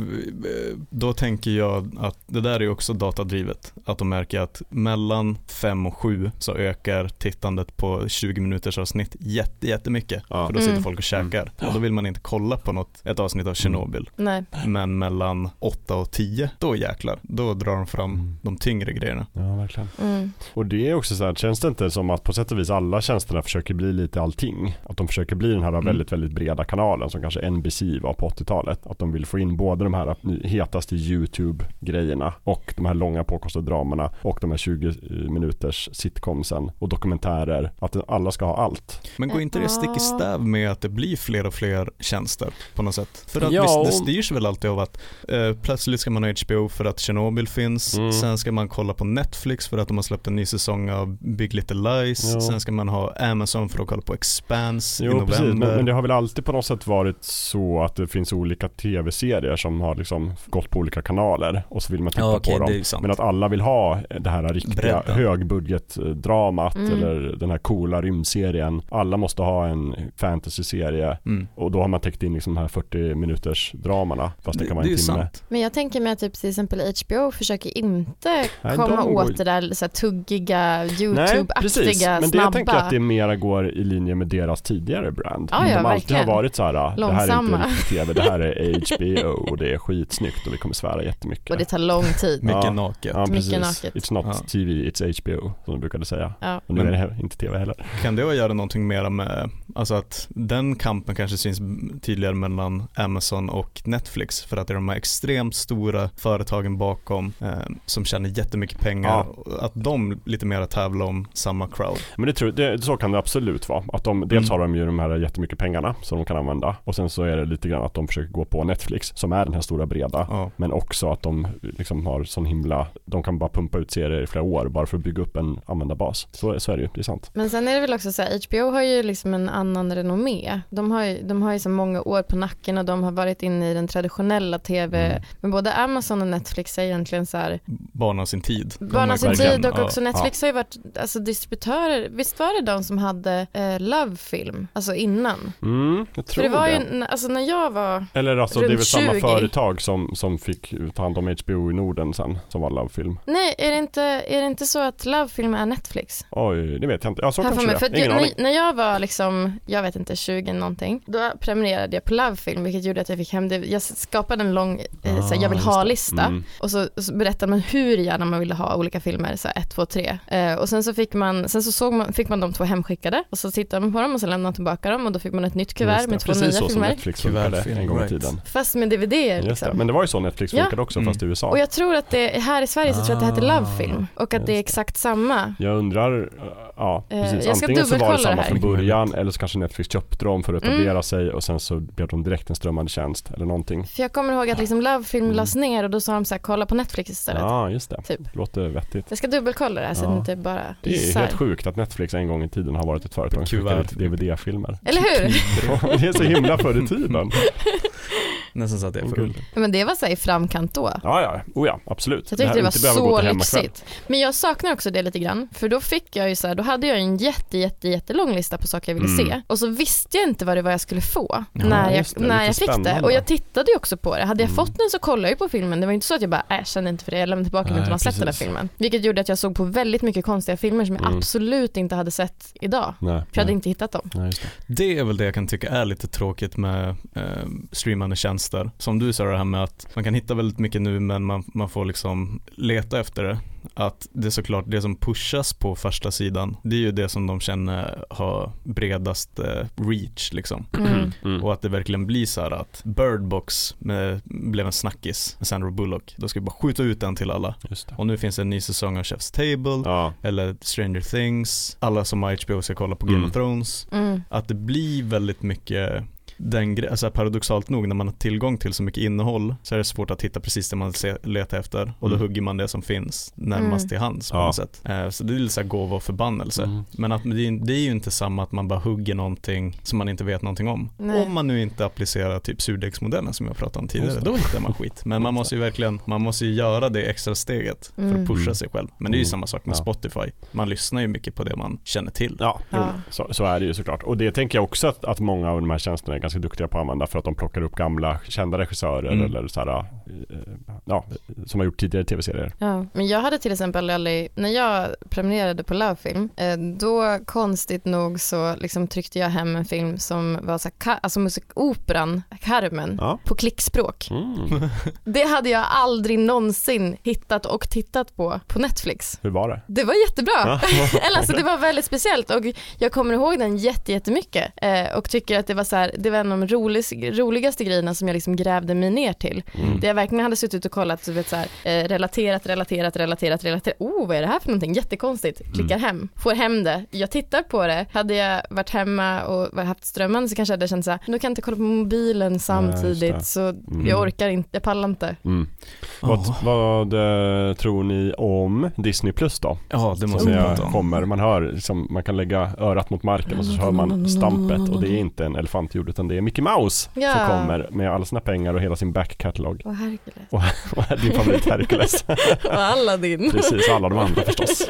då tänker jag att det där är också datadrivet. Att de märker att mellan 5 och 7 så ökar tittandet på 20 minuters avsnitt jätte, jättemycket. Ja. För då sitter Mm. folk och käkar. Och då vill man inte kolla på något, ett avsnitt av Chernobyl. Nej. Men mellan 8 och 10, då jäklar. Då drar de fram Mm. de tyngre grejerna. Ja, verkligen. Mm. Och det är också så här, känns det inte som att på sätt och vis alla tjänsterna försöker bli lite allting? Att de försöker bli den här Mm. väldigt, väldigt breda kanalen som kanske NBC var på 80-talet. Att de vill få in både de här hetaste YouTube-grejerna och de här långa påkostade dramerna och de här 20 minuters sitcomsen och dokumentärer. Att alla ska ha allt. Men går inte det stick i stäv med att det blir fler och fler tjänster på något sätt? För att Ja, visst, det styrs väl alltid av att eh, plötsligt ska man ha HBO för att Chernobyl finns, Mm. sen ska man kolla på Netflix för att de har släppt en ny säsong av Big Little Lies, Ja. sen ska man ha Amazon för att kolla på Expanse i Jo november. precis, men, men det har väl alltid på något sätt varit så att det finns olika tv-serier som har liksom gått på olika kanaler och så vill man titta ja, okej, på dem. det är. Men att alla vill ha det här riktiga högbudgetdramat Mm. eller den här coola rymdserien. Alla måste ha en fantasy-serie Mm. och då har man täckt in liksom de här 40 minuters dramarna fast det, kan vara det är en timme. sant. Men jag tänker mig att typ till exempel HBO försöker inte Nej, komma de åt det där så här, tuggiga, Nej, precis. YouTube-aktiga, Men det snabba. jag tänker att det mera går i linje med deras tidigare brand. Ja, ja, de alltid har verkligen. varit så här, det här är Långsamma. inte riktigt tv, det här är HBO och det är skitsnyggt och vi kommer svära jättemycket. Och det tar lång tid. Mycket Ja. naket. Ja, Mycket precis. naket. It's not Ja. TV, it's HBO som de brukade säga. Ja. Och nu är det inte tv heller. Kan det göra någonting mera med Alltså att den kampen kanske syns tydligare mellan Amazon och Netflix för att det är de här extremt stora företagen bakom eh, som tjänar jättemycket pengar. Ja. Att de lite mer tävlar om samma crowd. Men det tror, det, så kan det absolut vara. Att de, dels Mm. har de ju de här jättemycket pengarna som de kan använda och sen så är det lite grann att de försöker gå på Netflix som är den här stora breda. Ja. Men också att de liksom har sån himla, de kan bara pumpa ut serier i flera år bara för att bygga upp en användarbas. Så, så är det ju, det är sant. Men sen är det väl också så här, HBO har ju liksom en annan renommé. De har ju, de har ju så många år på nacken och de har varit inne i den traditionella tv. Mm. Men både Amazon och Netflix är egentligen så här, Barn av sin tid. barn av sin tid och Ja. också Netflix har ju varit alltså, distributörer. Visst var det de som hade eh, Love Film, alltså innan? Mm, jag tror För det var det. ju, alltså när jag var, Eller alltså det är runt väl samma 20. företag som, som fick ta hand om HBO i Norden sen, som var Love Film. nej är det inte, är det inte så att Love Film är Netflix? Oj, det vet jag inte. Ja, så Här kanske mig. det För är. att Ingen aning. när, när jag var liksom, jag vet inte, 20 någonting, då prenumererade jag på Love Film vilket gjorde att jag fick hem det. Jag skapade en lång, eh, så här, jag vill Ah, just det. ha-lista Mm. och så, så berättade man hur gärna man ville ha olika filmer, så här 1, 2, 3. Eh, och sen så fick man, sen så såg man, fick man de två hemskickade och så tittade man på dem och så lämnade man tillbaka dem och då fick man ett nytt kuvert med två Precis nya så som filmer. Netflix funkade en gång i tiden. Fast med DVD Just det. liksom. Men det var ju så Netflix Ja. funkade också Mm. fast i USA. Och jag tror att det, här i Sverige så tror jag att det heter Love Ah, Film och att det är exakt samma. Jag undrar, uh, ja Eh, precis. jag ska Antingen så var det dubbelkolla samma det från början eller så kanske Netflix köpte dem för att Mm. etablera sig och sen så blev de direkt en strömmande tjänst eller någonting. För jag kommer ihåg att liksom Love Film Mm. lades ner och då sa de så här, kolla på Netflix istället. Ja, just det. Typ. Låter vettigt. Jag ska dubbelkolla det här så Ja. att det inte bara Det är helt sjukt att Netflix en gång i tiden har varit ett företag som skickar ut DVD-filmer. Eller hur? det är så himla förr i tiden. Nästan så att det är för Guld. Men det var så i framkant då. Ja, ja, oh ja, absolut. Jag tyckte det, här var så lyxigt. Men jag saknar också det lite grann. För då fick jag ju så här, då hade jag en jätte, jätte, jättelång lista på saker jag ville Mm. se. Och så visste jag inte vad det var jag skulle få Ja, när jag, det, när jag fick det. spännande. Och jag tittade ju också på det. Hade jag Mm. fått den så kollade jag ju på filmen. Det var inte så att jag bara, äh, jag kände inte för det, jag lämnade tillbaka den utan att sett den här filmen. Vilket gjorde att jag såg på väldigt mycket konstiga filmer som jag Mm. absolut inte hade sett idag. Nej, För jag hade nej. inte hittat dem. Nej, just det. Det är väl det jag kan tycka är lite tråkigt med eh, streamande tjänster. Som du sa det här med att man kan hitta väldigt mycket nu men man, man får liksom leta efter det. Att det är såklart det som pushas på första sidan det är ju det som de känner har bredast eh, reach liksom. Mm. Mm. Och att det verkligen blir så här att Bird Box med, blev en snackis med Sandra Bullock. Då ska vi bara skjuta ut den till alla. Just det. Och nu finns det en ny säsong av Chef's Table Ja, eller Stranger Things. Alla som har HBO ska kolla på Game Mm. of Thrones Mm. att det blir väldigt mycket den gre- alltså paradoxalt nog när man har tillgång till så mycket innehåll så är det svårt att hitta precis det man letar efter och då Mm. hugger man det som finns närmast Mm. till hands på Ja. något sätt. Eh, så det är lite så här gåva och förbannelse. Mm. Men att det, är, ju inte samma att man bara hugger någonting som man inte vet någonting om. Nej. Om man nu inte applicerar typ surdegsmodellen som jag pratade om tidigare, då hittar man skit. Men man måste ju verkligen, man måste ju göra det extra steget för att pusha Mm. sig själv. Men det är ju Mm. samma sak med Ja. Spotify. Man lyssnar ju mycket på det man känner till. Ja, Ja. Så, så är det ju såklart. Och det tänker jag också att, att många av de här tjänsterna är ganska duktiga på att använda för att de plockar upp gamla kända regissörer Mm. eller så här, eh, ja, som har gjort tidigare tv-serier. Ja, men jag hade till exempel aldrig, när jag prenumererade på Love Film, eh, då konstigt nog så liksom tryckte jag hem en film som var så här, ka- alltså musikoperan Carmen Ja. på klickspråk. Mm. Det hade jag aldrig någonsin hittat och tittat på på Netflix. Hur var det? Det var jättebra. Ja. Eller alltså det var väldigt speciellt och jag kommer ihåg den jätte, jättemycket eh, och tycker att det var så här, det var en av de rolig, roligaste grejerna som jag liksom grävde mig ner till. Mm. Det jag verkligen hade suttit och kollat, så vet, så här, eh, relaterat, relaterat, relaterat, relaterat. Oh, vad är det här för någonting? Jättekonstigt. Klickar hem, får hem det. Jag tittar på det. Hade jag varit hemma och haft strömmen så kanske jag hade känt så här, nu kan jag inte kolla på mobilen samtidigt det. så Mm. jag orkar inte, jag pallar inte. Mm. Vad, vad eh, tror ni om Disney Plus då? Ja, det måste jag prata om. kommer, man hör liksom, man kan lägga örat mot marken och så hör man stampet och det är inte en elefantljud utan det är Mickey Mouse Ja. som kommer med alla sina pengar och hela sin back catalog. Åh Hercules. Och din favorit Hercules. Och Aladdin. Precis, och alla de andra förstås.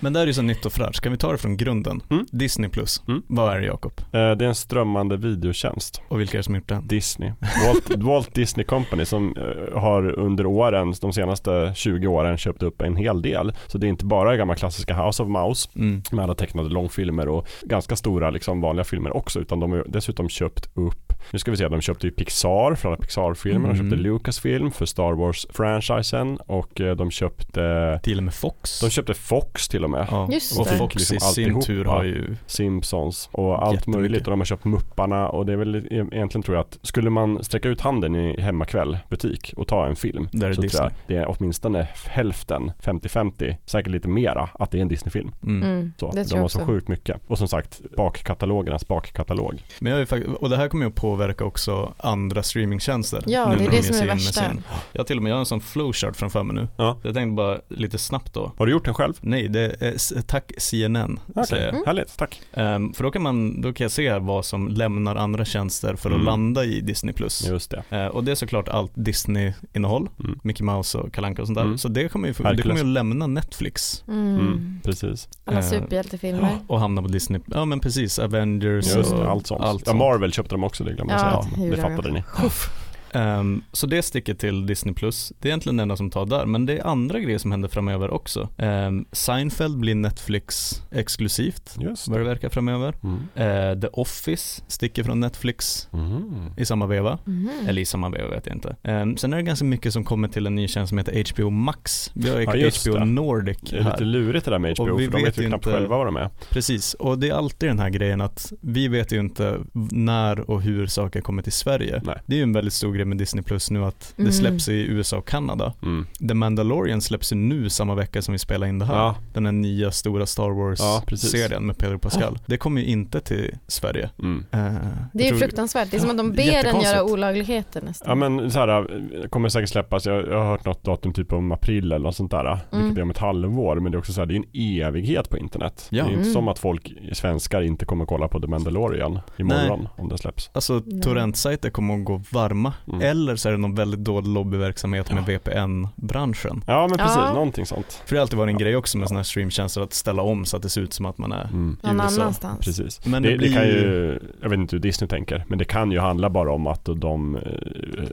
Men det här är ju så nytt och fräscht. Kan vi ta det från grunden? Mm. Disney plus. Mm. Vad är det Jakob? Eh, Det är en strömmande videotjänst. Och vilka är det som gjort den? Disney. Walt, Walt Disney Company som eh, har under åren, de senaste 20 åren köpt upp en hel del. Så det är inte bara gamla klassiska House of Mouse Mm. med alla tecknade långfilmer och ganska stora liksom vanliga filmer också utan de har dessutom köpt köpt upp nu ska vi se, de köpte ju Pixar för alla Pixar-filmer, de Mm. köpte Lucasfilm för Star Wars-franchisen och eh, de köpte Till och med Fox. de köpte Fox till och med. ja. Just och det. Fox Liksom i sin tur har ju Simpsons och allt möjligt och de har köpt Mupparna och det är väl e- egentligen tror jag att skulle man sträcka ut handen i hemmakväll butik och ta en film Där är så Disney. tror jag det är åtminstone hälften, 50-50, säkert lite mera att det är en Disney-film. Mm. Mm, Så, det de har så sjukt mycket. Och som sagt, bakkatalogernas bakkatalog. Men jag är ju fakt- och det här kommer ju att påverka också andra streamingtjänster. Ja, nu det är när det de som är det värsta. med sin. Jag har till och med jag har en sån flowchart framför mig nu. Ja. Jag tänkte bara lite snabbt då. Har du gjort den själv? Nej, det är, tack CNN Okej, jag. Mm. härligt, tack. Ehm, för då kan, man, då kan jag se vad som lämnar andra tjänster för att Mm. landa i Disney+. Plus. Just det. Eh, och det är såklart allt Disney-innehåll, Mm. Mickey Mouse och Kalanka och sånt där. Mm. Så det kommer ju, det Hercules. kommer ju att lämna Netflix Mm. Mm, precis. Alla Eh, superhjältefilmer. och hamna på Disney. Ja men precis, Avengers Just och det, allt sånt. allt ja, sånt. Marvel köpte de också, det glömde jag Ja, säga. det fattade ni. Ehm, så det sticker till Disney+. Plus. Det är egentligen det enda som tar där, men det är andra grejer som händer framöver också. Ehm, Seinfeld blir Netflix exklusivt, Just vad det. verkar framöver. Mm. Eh, The Office sticker från Netflix Mm. i samma veva. Mhm. Eller i samma veva vet jag inte. Ehm, sen är det ganska mycket som kommer till en ny tjänst som heter HBO Max. Vi har Ja, HBO det. Nordic Det är lite här. lurigt det där med HBO, Och vi för de vet vet ju ju knappt inte- själva vad de är. Precis, och det är alltid den här grejen att vi vet ju inte när och hur saker kommer till Sverige. Nej. Det är ju en väldigt stor grej med Disney Plus nu att det Mm. släpps i USA och Kanada. Mm. The Mandalorian släpps ju nu samma vecka som vi spelar in det här. Ja, Den här nya stora Star Ja. Wars-serien med Pedro Pascal. Det kommer ju inte till Sverige. mm. Eh, Det är ju fruktansvärt. Det är som att de ber en Jättekonstigt. göra olagligheter nästan. Ja men så här, kommer säkert släppas, jag, jag har hört något datum typ om april eller något sånt där. Mm. Vilket är om ett halvår, men det är också så här, det är en evighet på internet. Ja. Det är inte Mm. som att folk, svenskar, inte kommer kolla på The Mandalorian imorgon om den släpps. Alltså Nej. torrentsajter kommer att gå varma. Mm. Eller så är det någon väldigt dålig lobbyverksamhet med. VPN-branschen. Ja men precis, Ja. någonting sånt. För det har alltid varit en grej också med sådana här streamtjänster att ställa om så att det ser ut som att man är Mm. i Någon USA. annanstans. Precis. Men det, det, det, blir kan ju, jag vet inte hur Disney tänker, men det kan ju handla bara om att de, eh,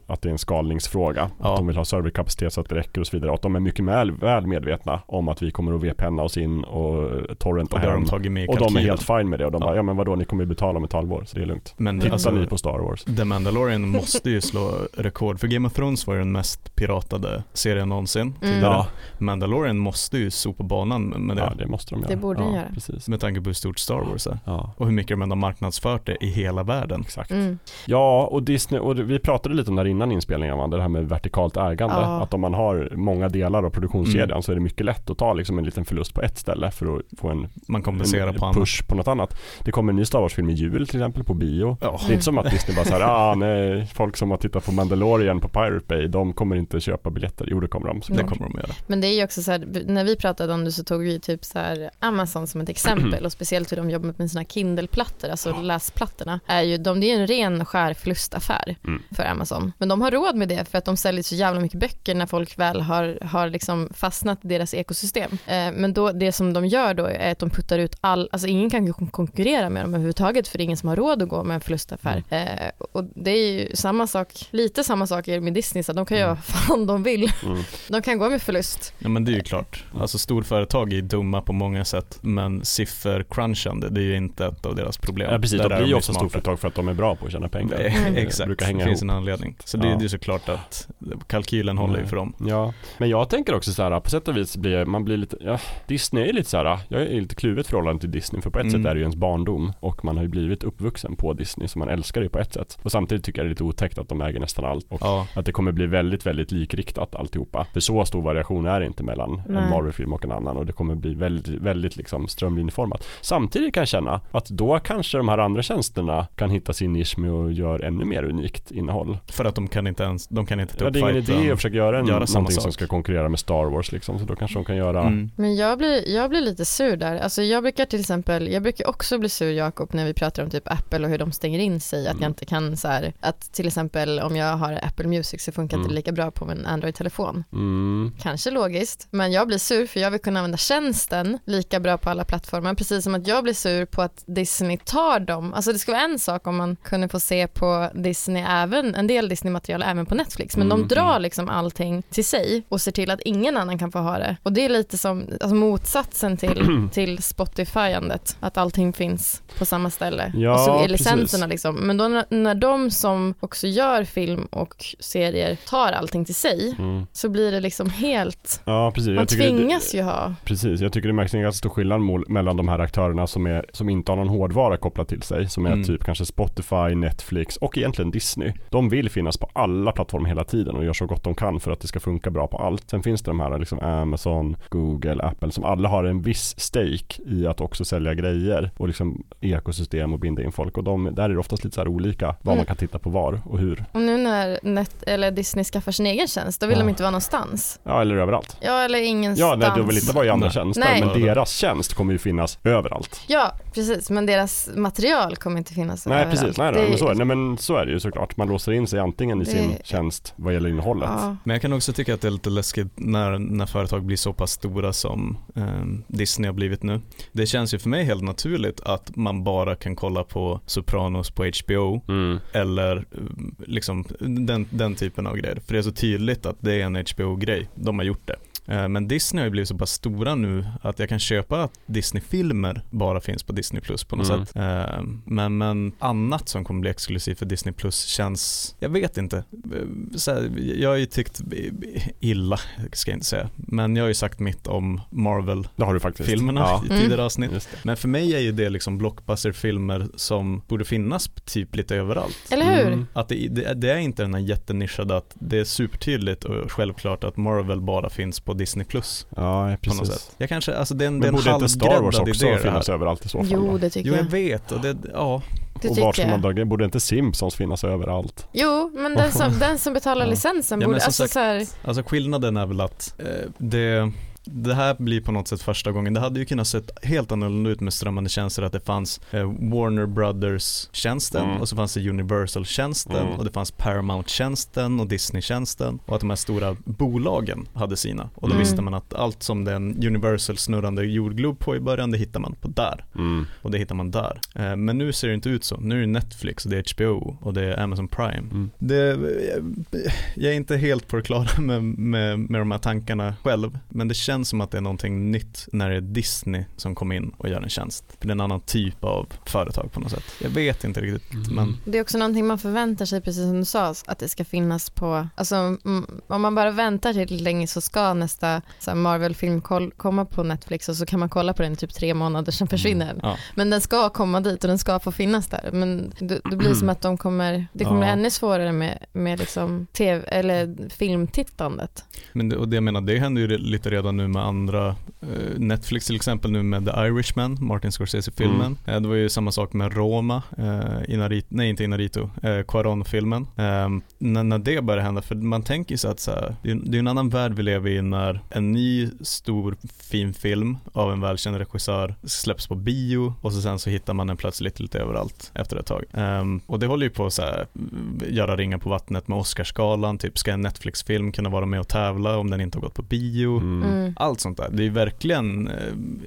att det är en skalningsfråga. Ja. Att de vill ha serverkapacitet så att det räcker och så vidare. Att de är mycket väl, väl medvetna om att vi kommer att VPNa oss in och torrenta och det hem. de Och de är helt fine med det och de Ja. bara, ja men vadå ni kommer ju betala om ett halvår så det är lugnt. Men Titta alltså, ni på Star Wars. The Mandalorian måste ju slå rekord, för Game of Thrones var ju den mest piratade serien någonsin Mm. Ja, Mandalorian måste ju sopa banan med det, ja det måste de göra. Det borde ja, göra. Precis. med tanke på hur stort Star Wars är. Ja, Och hur mycket de ändå har marknadsfört det i hela världen. exakt. Mm. Ja, och Disney, och vi pratade lite om det här innan inspelningen, Amanda, det här med vertikalt ägande. Ja. Att om man har många delar av produktionskedjan Mm. så är det mycket lätt att ta liksom en liten förlust på ett ställe för att få en, Man kompenserar en på annat. push på något annat. Det kommer en ny Star Wars-film i jul till exempel på bio. Ja. Det är inte som att Disney bara såhär, ah nej, folk som har tittat på Mandalorian på Pirate Bay, de kommer inte köpa biljetter. Jo det kommer de Det kommer de att göra. Men det är ju också så här, när vi pratade om det så tog vi typ så här Amazon som ett exempel och speciellt hur de jobbar med sina Kindle-plattor, alltså läsplattorna, är ju, de, det är ju en ren skär förlustaffär Mm. för Amazon. Men de har råd med det för att de säljer så jävla mycket böcker när folk väl har, har liksom fastnat i deras ekosystem. Eh, men då, det som de gör då är att de puttar ut all, alltså ingen kan kon- konkurrera med dem överhuvudtaget för det är ingen som har råd att gå med en förlustaffär. Eh, och det är ju samma sak, lite samma sak är det med Disney, så de kan göra Mm. vad fan de vill. Mm. De kan gå med förlust. Ja men det är ju klart. Alltså storföretag är dumma på många sätt men siffercrunchande det är ju inte ett av deras problem. Ja precis, Där de är blir ju ofta smarta. storföretag för att de är bra på att tjäna pengar. Mm. Det Exakt, brukar det hänga finns ihop. en anledning. Så det, Ja. det är såklart att kalkylen håller ju för dem. Ja, men jag tänker också så här, på sätt och vis blir man blir lite, ja, Disney är lite så här, jag är lite kluvet förhållande till Disney för på ett Mm. sätt är det ju ens barndom och man har ju blivit uppvuxen på Disney så man älskar det på ett sätt. Och samtidigt tycker jag det är lite otäckt att de äger nästan allt och Ja, att det kommer bli väldigt, väldigt likriktat alltihopa. För så stor variation är det inte mellan Nej. en Marvel-film och en annan och det kommer bli väldigt, väldigt liksom strömlinjeformat. Samtidigt kan jag känna att då kanske de här andra tjänsterna kan hitta sin nisch med att göra ännu mer unikt innehåll. för att de kan inte ens, de kan inte ta Ja, upp det är ingen idé att försöka göra, en, göra någonting som sak. ska konkurrera med Star Wars liksom, så då kanske de kan göra Mm. Men jag blir, jag blir lite sur där. Alltså jag brukar till exempel, jag brukar också bli sur Jakob när vi pratar om typ Apple och hur de stänger in sig. Att Mm. jag inte kan så här, att till exempel om jag har Apple Music så funkar inte Mm. lika bra på min Android-telefon. Mm. Kanske logiskt, men jag blir sur för jag vill kunna använda tjänsten lika bra på alla plattformar, precis som att jag blir sur på att Disney tar dem. Alltså det skulle vara en sak om man kunde få se på Disney även, en del Disney-material även på Netflix, men Mm, de drar liksom allting till sig och ser till att ingen annan kan få ha det. Och det är lite som alltså motsatsen till, till Spotify-andet, att allting finns på samma ställe. Ja, och så är precis. licenserna liksom. Men då när de som också gör film och serier tar allting till sig, Mm. så blir det liksom helt, Ja precis. man tycker det- tvingas ju ha. Precis, jag tycker det märks en ganska stor skillnad mellan de här aktörerna som, är, som inte har någon hårdvara kopplat till sig, som är Mm. typ kanske Spotify, Netflix och egentligen Disney. De vill finnas på alla plattformar hela tiden och gör så gott de kan för att det ska funka bra på allt. Sen finns det de här liksom Amazon, Google, Apple som alla har en viss stake i att också sälja grejer och liksom ekosystem och binda in folk och de, där är det oftast lite så här olika vad Mm. man kan titta på var och hur. Och nu när Net, eller Disney skaffar sin egen tjänst, då vill Ja. de inte vara någonstans. Ja eller överallt. Ja, eller ingenstans. Ja, nej, de vill inte vara i andra Nej. tjänster Nej. men deras tjänst kommer ju finnas överallt. Ja, precis, men deras material kommer inte finnas Nej överallt. precis, nej, Det- nej, men så, är- nej men så är det ju såklart. Man låser in sig antingen i Det- sin tjänst vad gäller innehållet. Ja. Men jag kan också tycka att det är lite läskigt när, när företag blir så pass stora som eh, Disney har blivit nu. Det känns ju för mig helt naturligt att man bara kan kolla på Sopranos på HBO Mm. eller eh, liksom den, den typen av grejer. För det är så tydligt att det är en HBO-grej. De har gjort det. Eh, Men Disney har ju blivit så pass stora nu att jag kan köpa att Disney-filmer bara finns på Disney Plus på något Mm. sätt. Eh, Men, men annat som kommer bli exklusivt för Disney Plus känns, jag vet inte. Eh, Så här, jag har ju tyckt illa, ska jag inte säga. Men jag har ju sagt mitt om Marvel-filmerna faktiskt. i Mm. tidigare avsnitt. Just det. Men för mig är ju det liksom blockbuster-filmer som borde finnas typ lite överallt. Eller hur? Mm. Att det, det, det är inte den här jättenischade att det är supertydligt och självklart att Marvel bara finns på Disney Plus Ja, på något precis. sätt. Jag kanske, alltså det är en, det är Men en borde inte Star Wars också idé finnas överallt i så fall? Jo, det tycker Jo jag jag. vet och det, ja. Det och var ska tycker man jag. dra, borde inte Simpsons finnas överallt? Jo, men den som, den som betalar Ja. licensen Ja, borde, alltså sagt- så här, Alltså skillnaden är väl att eh, det det här blir på något sätt första gången. Det hade ju kunnat sett helt annorlunda ut med strömmande tjänster att det fanns eh, Warner Brothers-tjänsten Mm. och så fanns det Universal-tjänsten Mm. och det fanns Paramount-tjänsten och Disney-tjänsten och att de här stora bolagen hade sina. Och då Mm. visste man att allt som det är en Universal snurrande jordglob på i början, det hittar man på där. Mm. Och det hittar man där. Eh, men nu ser det inte ut så. Nu är det Netflix och det är HBO och det är Amazon Prime. Mm. Det, jag, jag är inte helt på det klara med, med, med de här tankarna själv, men det känns som att det är någonting nytt när det är Disney som kommer in och gör en tjänst. För det är en annan typ av företag på något sätt. Jag vet inte riktigt, Mm. men det är också någonting man förväntar sig, precis som du sa, att det ska finnas på, alltså mm, om man bara väntar till länge så ska nästa Marvel-film komma på Netflix och så kan man kolla på den i typ tre månader, sen försvinner den. ja. Men den ska komma dit och den ska få finnas där. Men det, det blir som att de kommer, det kommer Ja. bli ännu svårare med, med liksom tv, eller filmtittandet. Men det, och det jag menar, det händer ju lite redan nu med andra, eh, Netflix till exempel nu med The Irishman, Martin Scorsese-filmen. Eh, det var ju samma sak med Roma, eh, Inarito, nej inte Inarito, eh, Quaron-filmen. Eh, när, när det började hända, för man tänker ju så att så här, det, är, det är en annan värld vi lever i när en ny stor fin film av en välkänd regissör släpps på bio och så sen så hittar man den plötsligt lite överallt efter ett tag. Ehm, och det håller ju på att så här, göra ringar på vattnet med Oscarsgalan, typ ska en Netflix-film kunna vara med och tävla om den inte har gått på bio? Mm. Allt sånt där. Det är verkligen eh,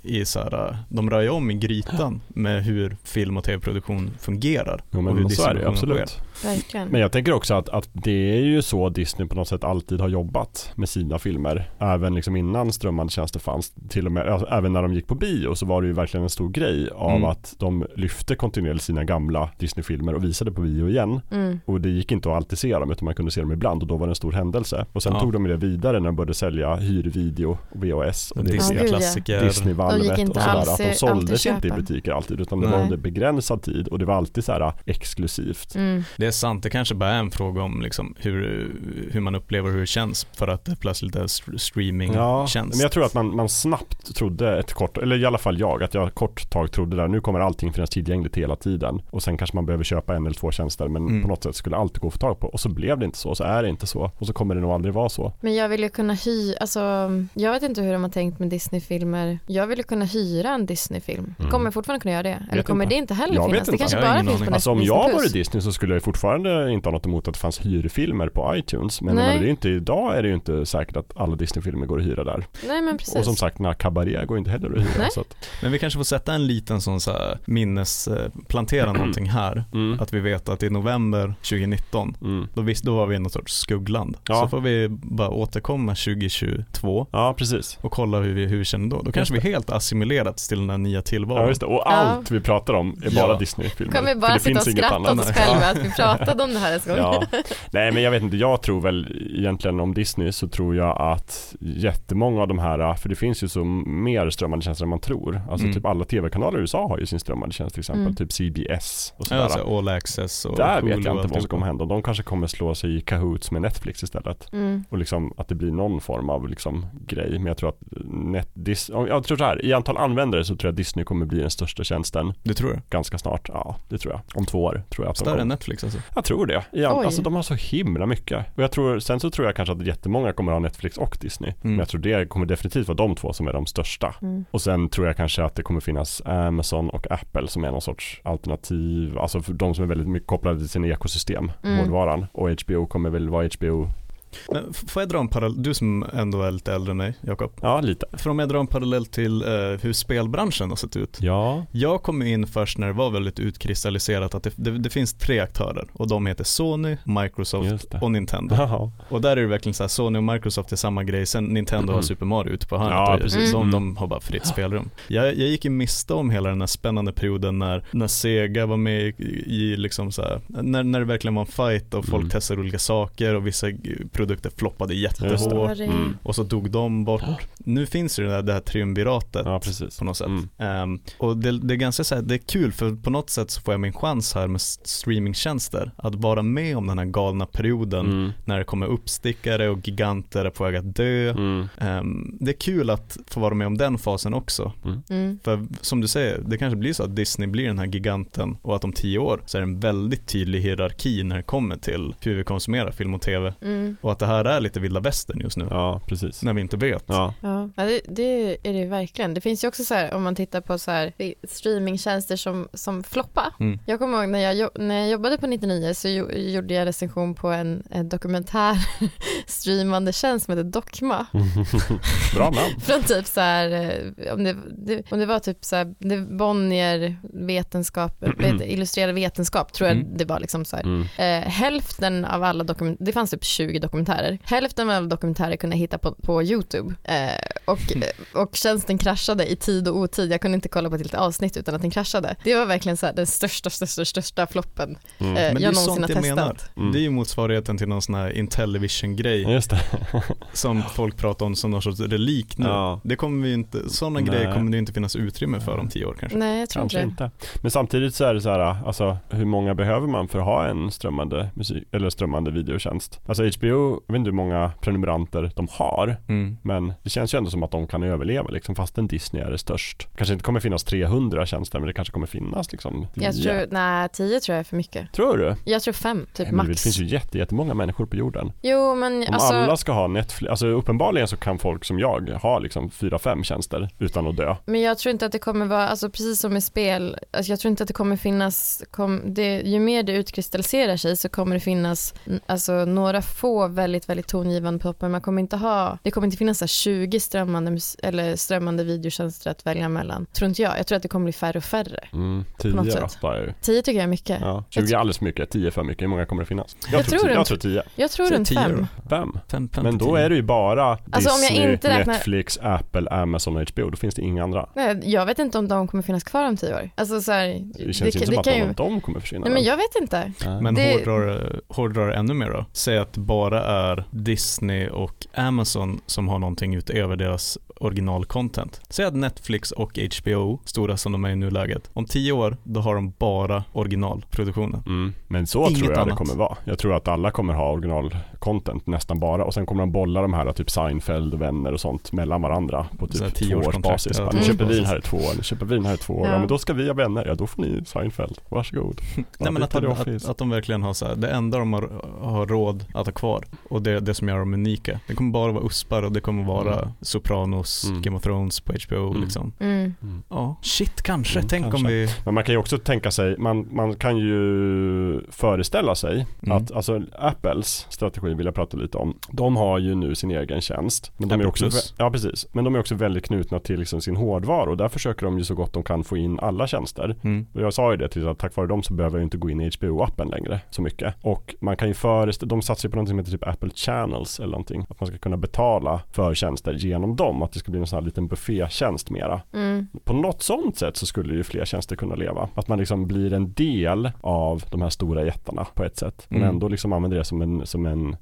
i så här, de rör ju om i grytan med hur film och tv-produktion fungerar. Och hur men så är det absolut. Verkligen. Men jag tänker också att, att det är ju så Disney på något sätt alltid har jobbat med sina filmer. Även liksom innan strömmande tjänster fanns. Till och med, även när de gick på bio så var det ju verkligen en stor grej av Mm. att de lyfte kontinuerligt sina gamla Disney-filmer och visade på bio igen. Mm. Och det gick inte att alltid se dem utan man kunde se dem ibland och då var det en stor händelse. Och sen Ja. tog de det vidare när de började sälja hyrvideo och VHS. Och det. Disney-klassiker. De Disneyvalvet och sådär. alls Att de såldes inte i butiker alltid utan det Nej. var under begränsad tid och det var alltid så här exklusivt. Mm. Det är sant, det kanske bara är en fråga om liksom hur, hur man upplever hur det känns för att det plötsligt är st- Ja, streamingtjänst. men jag tror att man, man snabbt trodde ett kort, eller i alla fall jag, att jag kort tag trodde där, nu kommer allting finnas tillgängligt hela tiden. Och sen kanske man behöver köpa en eller två tjänster, men Mm. på något sätt skulle allt gå att få tag på. Och så blev det inte så, så är det inte så. Och så kommer det nog aldrig vara så. Men jag vill ju kunna hy, alltså jag vet inte hur de har tänkt med Disney-filmer. Jag vill ju kunna hyra en Disney-film. Mm. Kommer jag fortfarande kunna göra det? Eller Vet kommer inte. det inte heller Jag vet finnas? Det inte. kanske Jag har bara finns på. Alltså om Disney jag var Disney så skulle jag fortfarande inte ha något emot att det fanns hyrfilmer på iTunes. Men menar, det är inte, idag är det ju inte säkert att alla Disney-filmer går att hyra där. Nej men precis. Och som sagt, när Cabaret går inte heller att hyra. Nej. Så att, Men vi kanske får sätta en liten sån så här minnes, eh, plantera någonting här. mm, Att vi vet att i november 2019, mm. då, visst, då var vi i något sorts skuggland. Ja. Så får vi bara återkomma 2022 Ja, precis. Och kolla hur vi, hur vi känner då. Då kanske vi helt assimilerats till den här nya tillvaron. Ja, just det. Och allt vi pratar om är bara Ja. Disney-filmer. Kommer bara det sitta och finns inget skratta åt annat. oss själva att vi pratade om det här en gång. Ja. Nej men jag vet inte, jag tror väl egentligen om Disney så tror jag att jättemånga av de här, för det finns ju så mer strömmande tjänster än man tror. Alltså Mm. typ alla tv-kanaler i USA har ju sin strömmande tjänst till exempel, Mm. typ CBS och Ja, sådär. alltså all access och Där Hulu vet jag inte vad som kommer hända. De kanske kommer slå sig i kahoots med Netflix istället. Mm. Och liksom att det blir någon form av liksom grej. Men jag tror att net, Dis, jag tror så här, i antal användare så tror jag att Disney kommer bli den största tjänsten Du tror det? ganska snart. Ja, det tror jag. Om två år tror jag Större än Netflix alltså? Jag tror det. Ja, alltså de har så himla mycket. Och jag tror, sen så tror jag kanske att jättemånga kommer ha Netflix och Disney. Men jag tror det kommer definitivt vara de två som är de största. Mm. Och sen tror jag kanske att det kommer finnas Amazon och Apple som är någon sorts alternativ. Alltså för de som är väldigt mycket kopplade till sina ekosystem, Mm. hårdvaran. Och HBO kommer väl vara HBO, Men får jag dra en parallell, du som ändå är lite äldre än mig, Jakob. ja lite. För om jag drar en parallell till eh, hur spelbranschen har sett ut. Ja, Jag kom in först när det var väldigt utkristalliserat att det, det, det finns tre aktörer och de heter Sony, Microsoft och Nintendo. Jaha. Och där är det verkligen så här, Sony och Microsoft är samma grej, sen Nintendo har Mm. Super Mario ute på hörnet Ja, precis. de, Mm. de har bara fritt spelrum. Jag, jag gick i miste om hela den här spännande perioden när, när Sega var med i, i liksom så här, när, när det verkligen var en fight och folk Mm. testade olika saker och vissa produkter floppade det. jättehårt. Mm. och så dog de bort. Nu finns det där, det här triumviratet Ja, på något sätt. Mm. Ehm, och det, det är ganska så här, det är kul för på något sätt så får jag min chans här med streamingtjänster att vara med om den här galna perioden Mm. när det kommer uppstickare och giganter är på väg att dö. Mm. Ehm, det är kul att få vara med om den fasen också. Mm. För som du säger, det kanske blir så att Disney blir den här giganten och att om tio år så är det en väldigt tydlig hierarki när det kommer till hur vi konsumerar film och tv. Och att det här är lite vilda västern just nu, Ja, precis. när vi inte vet. Ja. Ja, det, det är det ju verkligen. Det finns ju också så här, om man tittar på så här streamingtjänster som, som floppa. Mm. Jag kommer ihåg när jag, när jag jobbade på 99 så jo, gjorde jag recension på en, en dokumentär streamande tjänst som heter Dokma. Bra namn. Från typ så här, eh, om det, det, om det var typ så här, det Bonnier vetenskap, vet, illustrerad vetenskap tror jag Mm. det var liksom så här. Mm. Eh, hälften av alla dokumentärer, det fanns typ 20 dokumentärer, hälften av dokumentärer kunde jag hitta på, på YouTube. Eh, och, eh, och tjänsten kraschade i tid och otid, jag kunde inte kolla på ett litet avsnitt utan att den kraschade. Det var verkligen så här, den största, största, största floppen Mm. eh, Men det är jag ju någonsin sånt har jag testat. menar. Mm. Det är ju motsvarigheten till någon sån här Intellivision-grej Just det. som folk pratar om som någon sorts relik nu. Ja. Det kommer vi inte, sådana Nej. grejer kommer det inte finnas utrymme för om tio år kanske. Nej, jag tror Kanske inte inte. Men samtidigt så är det så här, alltså hur många behöver man för att ha en strömmande musik eller strömmande videotjänst? Alltså HBO, jag vet inte hur många prenumeranter de har, Mm. men det känns ju ändå som att de kan överleva liksom fastän Disney är det störst. Kanske inte kommer finnas 300 tjänster, men det kanske kommer finnas liksom Jag 10. tror, nej, 10 tror jag är för mycket. Tror du? Jag tror fem, typ Nej, men Det max. finns ju jätte, jättemånga människor på jorden. Jo, men Om alltså, alla ska ha Netflix, alltså uppenbarligen så kan folk som jag ha liksom 4-5 tjänster utan att dö. Men jag tror inte att det kommer vara, alltså precis som med spel, alltså jag tror inte att det kommer finnas, kom, det, ju mer det utkristalliserar sig så kommer det finnas alltså, några få väldigt, väldigt tongivande pop, men man kommer inte ha, det kommer inte finnas så här 20 strömmande, eller strömmande videotjänster att välja mellan, tror inte jag. Jag tror att det kommer bli färre och färre. Mm, 10 något då, sätt. sa jag ju. 10 tycker jag är mycket. Ja, Jag 20 är alldeles för mycket, 10 är för mycket. Hur många kommer det finnas? Jag tror 10. runt- jag tror 10. Jag tror runt 10 fem. då. Fem. Fem, fem Men till då är det ju bara Alltså, om jag Disney, inte räknar- Netflix, Apple, Amazon och HBO. Då finns det inga andra. Nej, jag vet inte om de kommer finnas kvar om tio år. Alltså så här, Det känns inte som att någon av dem kommer försvinna. Nej men jag vet inte. Men Det- hårdrar, hårdrar ännu mer då. Säg att det bara är Disney och Amazon som har någonting utöver deras originalcontent. Säg att Netflix och HBO, stora som de är i nuläget, om tio år då har de bara originalproduktionen. Mm. Men så Inget tror jag annat. det kommer vara. Jag tror att alla kommer ha originalcontent content nästan bara och sen kommer de bolla de här typ Seinfeld och vänner och sånt mellan varandra på typ tvåårsbasis. ja, Nu Mm. köper vi den här i två år, nu köper vi den här i två år. Ja. Ja. men då ska vi ha vänner, ja då får ni Seinfeld, varsågod. Nej Ja, men att, de, att, att de verkligen har så här, det enda de har, har råd att ha kvar och det är det som gör dem unika. Det kommer bara vara uspar och det kommer vara Mm. Sopranos, Mm. Game of Thrones på HBO Mm. liksom. Mm. Mm. Ja, shit kanske, Mm, tänk om kanske. vi Men man kan ju också tänka sig, man, man kan ju föreställa sig Mm. att alltså Apples strategi vill jag prata lite om. De har ju nu sin egen tjänst. Men de är också, Plus. ja precis. Men de är också väldigt knutna till liksom sin hårdvara och där försöker de ju så gott de kan få in alla tjänster. mm. Och jag sa ju det till att tack vare dem så behöver jag inte gå in i HBO-appen längre så mycket. Och man kan ju föreställa, de satsar ju på något som heter typ Apple Channels eller någonting. Att man ska kunna betala för tjänster genom dem. Att det ska bli en sån här liten buffétjänst mera. Mm. På något sånt sätt så skulle ju fler tjänster kunna leva. Att man liksom blir en del av de här stora jättarna på ett sätt. Men Mm. ändå liksom använder det som en, som en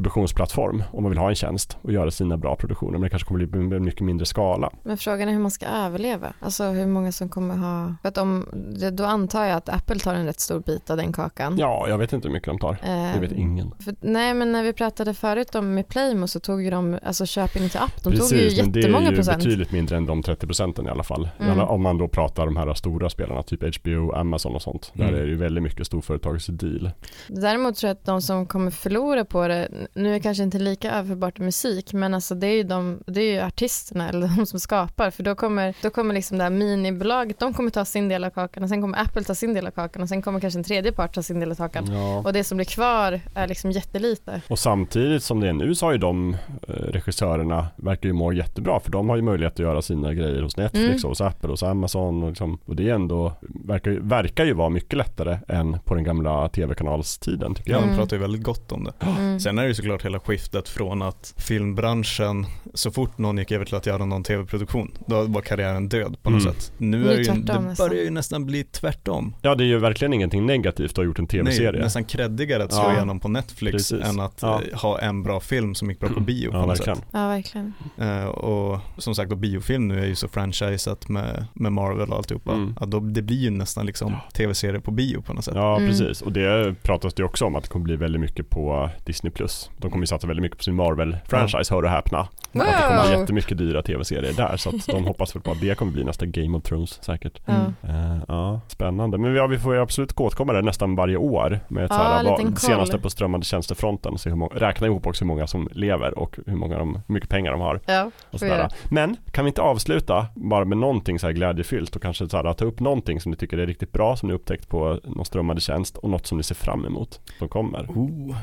distributionsplattform om man vill ha en tjänst och göra sina bra produktioner. Men det kanske kommer bli en mycket mindre skala. Men frågan är hur man ska överleva. Alltså hur många som kommer ha, för att om, då antar jag att Apple tar en rätt stor bit av den kakan. Ja, jag vet inte hur mycket de tar. Eh, Det vet ingen. För, nej men när vi pratade förut om med Playmo så tog ju de, alltså köping till app, de tog ju det är ju procent. betydligt mindre än de 30 procenten i alla fall. Mm. alla, om man då pratar de här stora spelarna, typ HBO, Amazon och sånt. Där Mm. är det ju väldigt mycket storföretagsdeal. Däremot tror jag att de som kommer förlora på det, nu är det kanske inte lika överförbart musik, men alltså det är ju, de, det är ju artisterna eller de som skapar, för då kommer, då kommer liksom det här minibolaget, de kommer ta sin del av kakan och sen kommer Apple ta sin del av kakan och sen kommer kanske en tredje part ta sin del av kakan. Ja. Och det som blir kvar är liksom jättelite. Och samtidigt som det är nu så har ju de eh, regissörerna verkar ju må jättebra för de har ju möjlighet att göra sina grejer hos Netflix Mm. och hos Apple och hos Amazon och, liksom, och det är ändå verkar, ju- verkar ju vara mycket lättare än på den gamla tv-kanalstiden tycker Ja, jag. de Mm. pratar ju väldigt gott om det. Mm. Sen är det ju såklart hela skiftet från att filmbranschen, så fort någon gick över till att göra någon tv-produktion, då var karriären död på något Mm. sätt. Nu Det är det ju, det börjar ju nästan bli tvärtom. Ja det är ju verkligen ingenting negativt att ha gjort en Nej, tv-serie. nästan creddigare att slå Ja. igenom på Netflix Precis. än att Ja. eh, ha en bra film som gick bra på bio på Ja något verkligen. sätt. Ja, verkligen. Eh, och som sagt, och biofilm nu är ju så franchisat med, med Marvel och alltihopa. Mm. Att då, det blir ju nästan liksom tv-serier på bio på något sätt. Ja Mm. precis och det pratas det ju också om att det kommer bli väldigt mycket på Disney+. De kommer ju satsa väldigt mycket på sin Marvel-franchise, hör och häpna. Att det kommer bli Wow! jättemycket dyra tv-serier där så att de hoppas väl på att det kommer bli nästa Game of Thrones säkert. Ja. Mm. Eh, ja, spännande. Men ja, vi får ju absolut återkomma där nästan varje år med ett Ja, så här, vad, senaste på strömmande tjänstefronten och se hur många, räkna ihop också hur många som lever och hur, många de, hur mycket pengar de har. Ja, Och sådär. Men kan vi inte avsluta bara med någonting så här glädjefyllt och kanske så här, ta upp någonting som ni tycker är riktigt bra som ni upptäckt på någon strömmande tjänst och något som ni ser fram emot som kommer. Oh.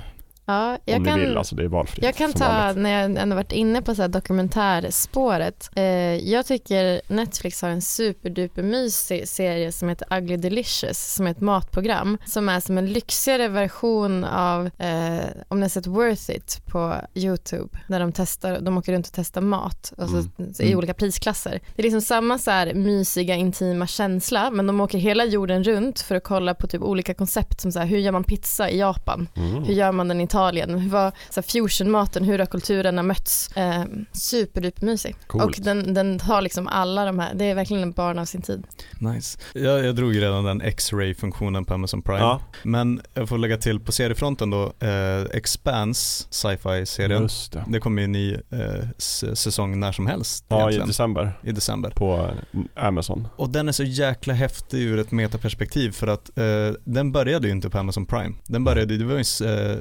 Ja, jag Om kan, ni vill, alltså det är valfritt. jag kan ta, vanligt. när jag ändå varit inne på så här dokumentärspåret. Eh, jag tycker Netflix har en superduper mysig serie som heter Ugly Delicious som är ett matprogram som är som en lyxigare version av, eh, om ni har sett Worth It på YouTube, där de testar, de åker runt och testar mat och så, Mm. i Mm. olika prisklasser. Det är liksom samma så här mysiga, intima känsla, men de åker hela jorden runt för att kolla på typ olika koncept som så här, hur gör man pizza i Japan? Mm. Hur gör man den i Italien? Hur var så här, fusionmaten? Hur har kulturerna mötts? Eh, superdupermysig. Och den, den har liksom alla de här, det är verkligen en barn av sin tid. Nice. Jag, jag drog ju redan den X-ray-funktionen på Amazon Prime. Ja, Men jag får lägga till på seriefronten då, eh, Expanse, sci-fi-serien. det. Det kommer ju en ny eh, säsong när som helst Ja, i egentligen, december i december. på Amazon. Och den är så jäkla häftig ur ett metaperspektiv för att eh, den började ju inte på Amazon Prime. Den började, det var ju en eh,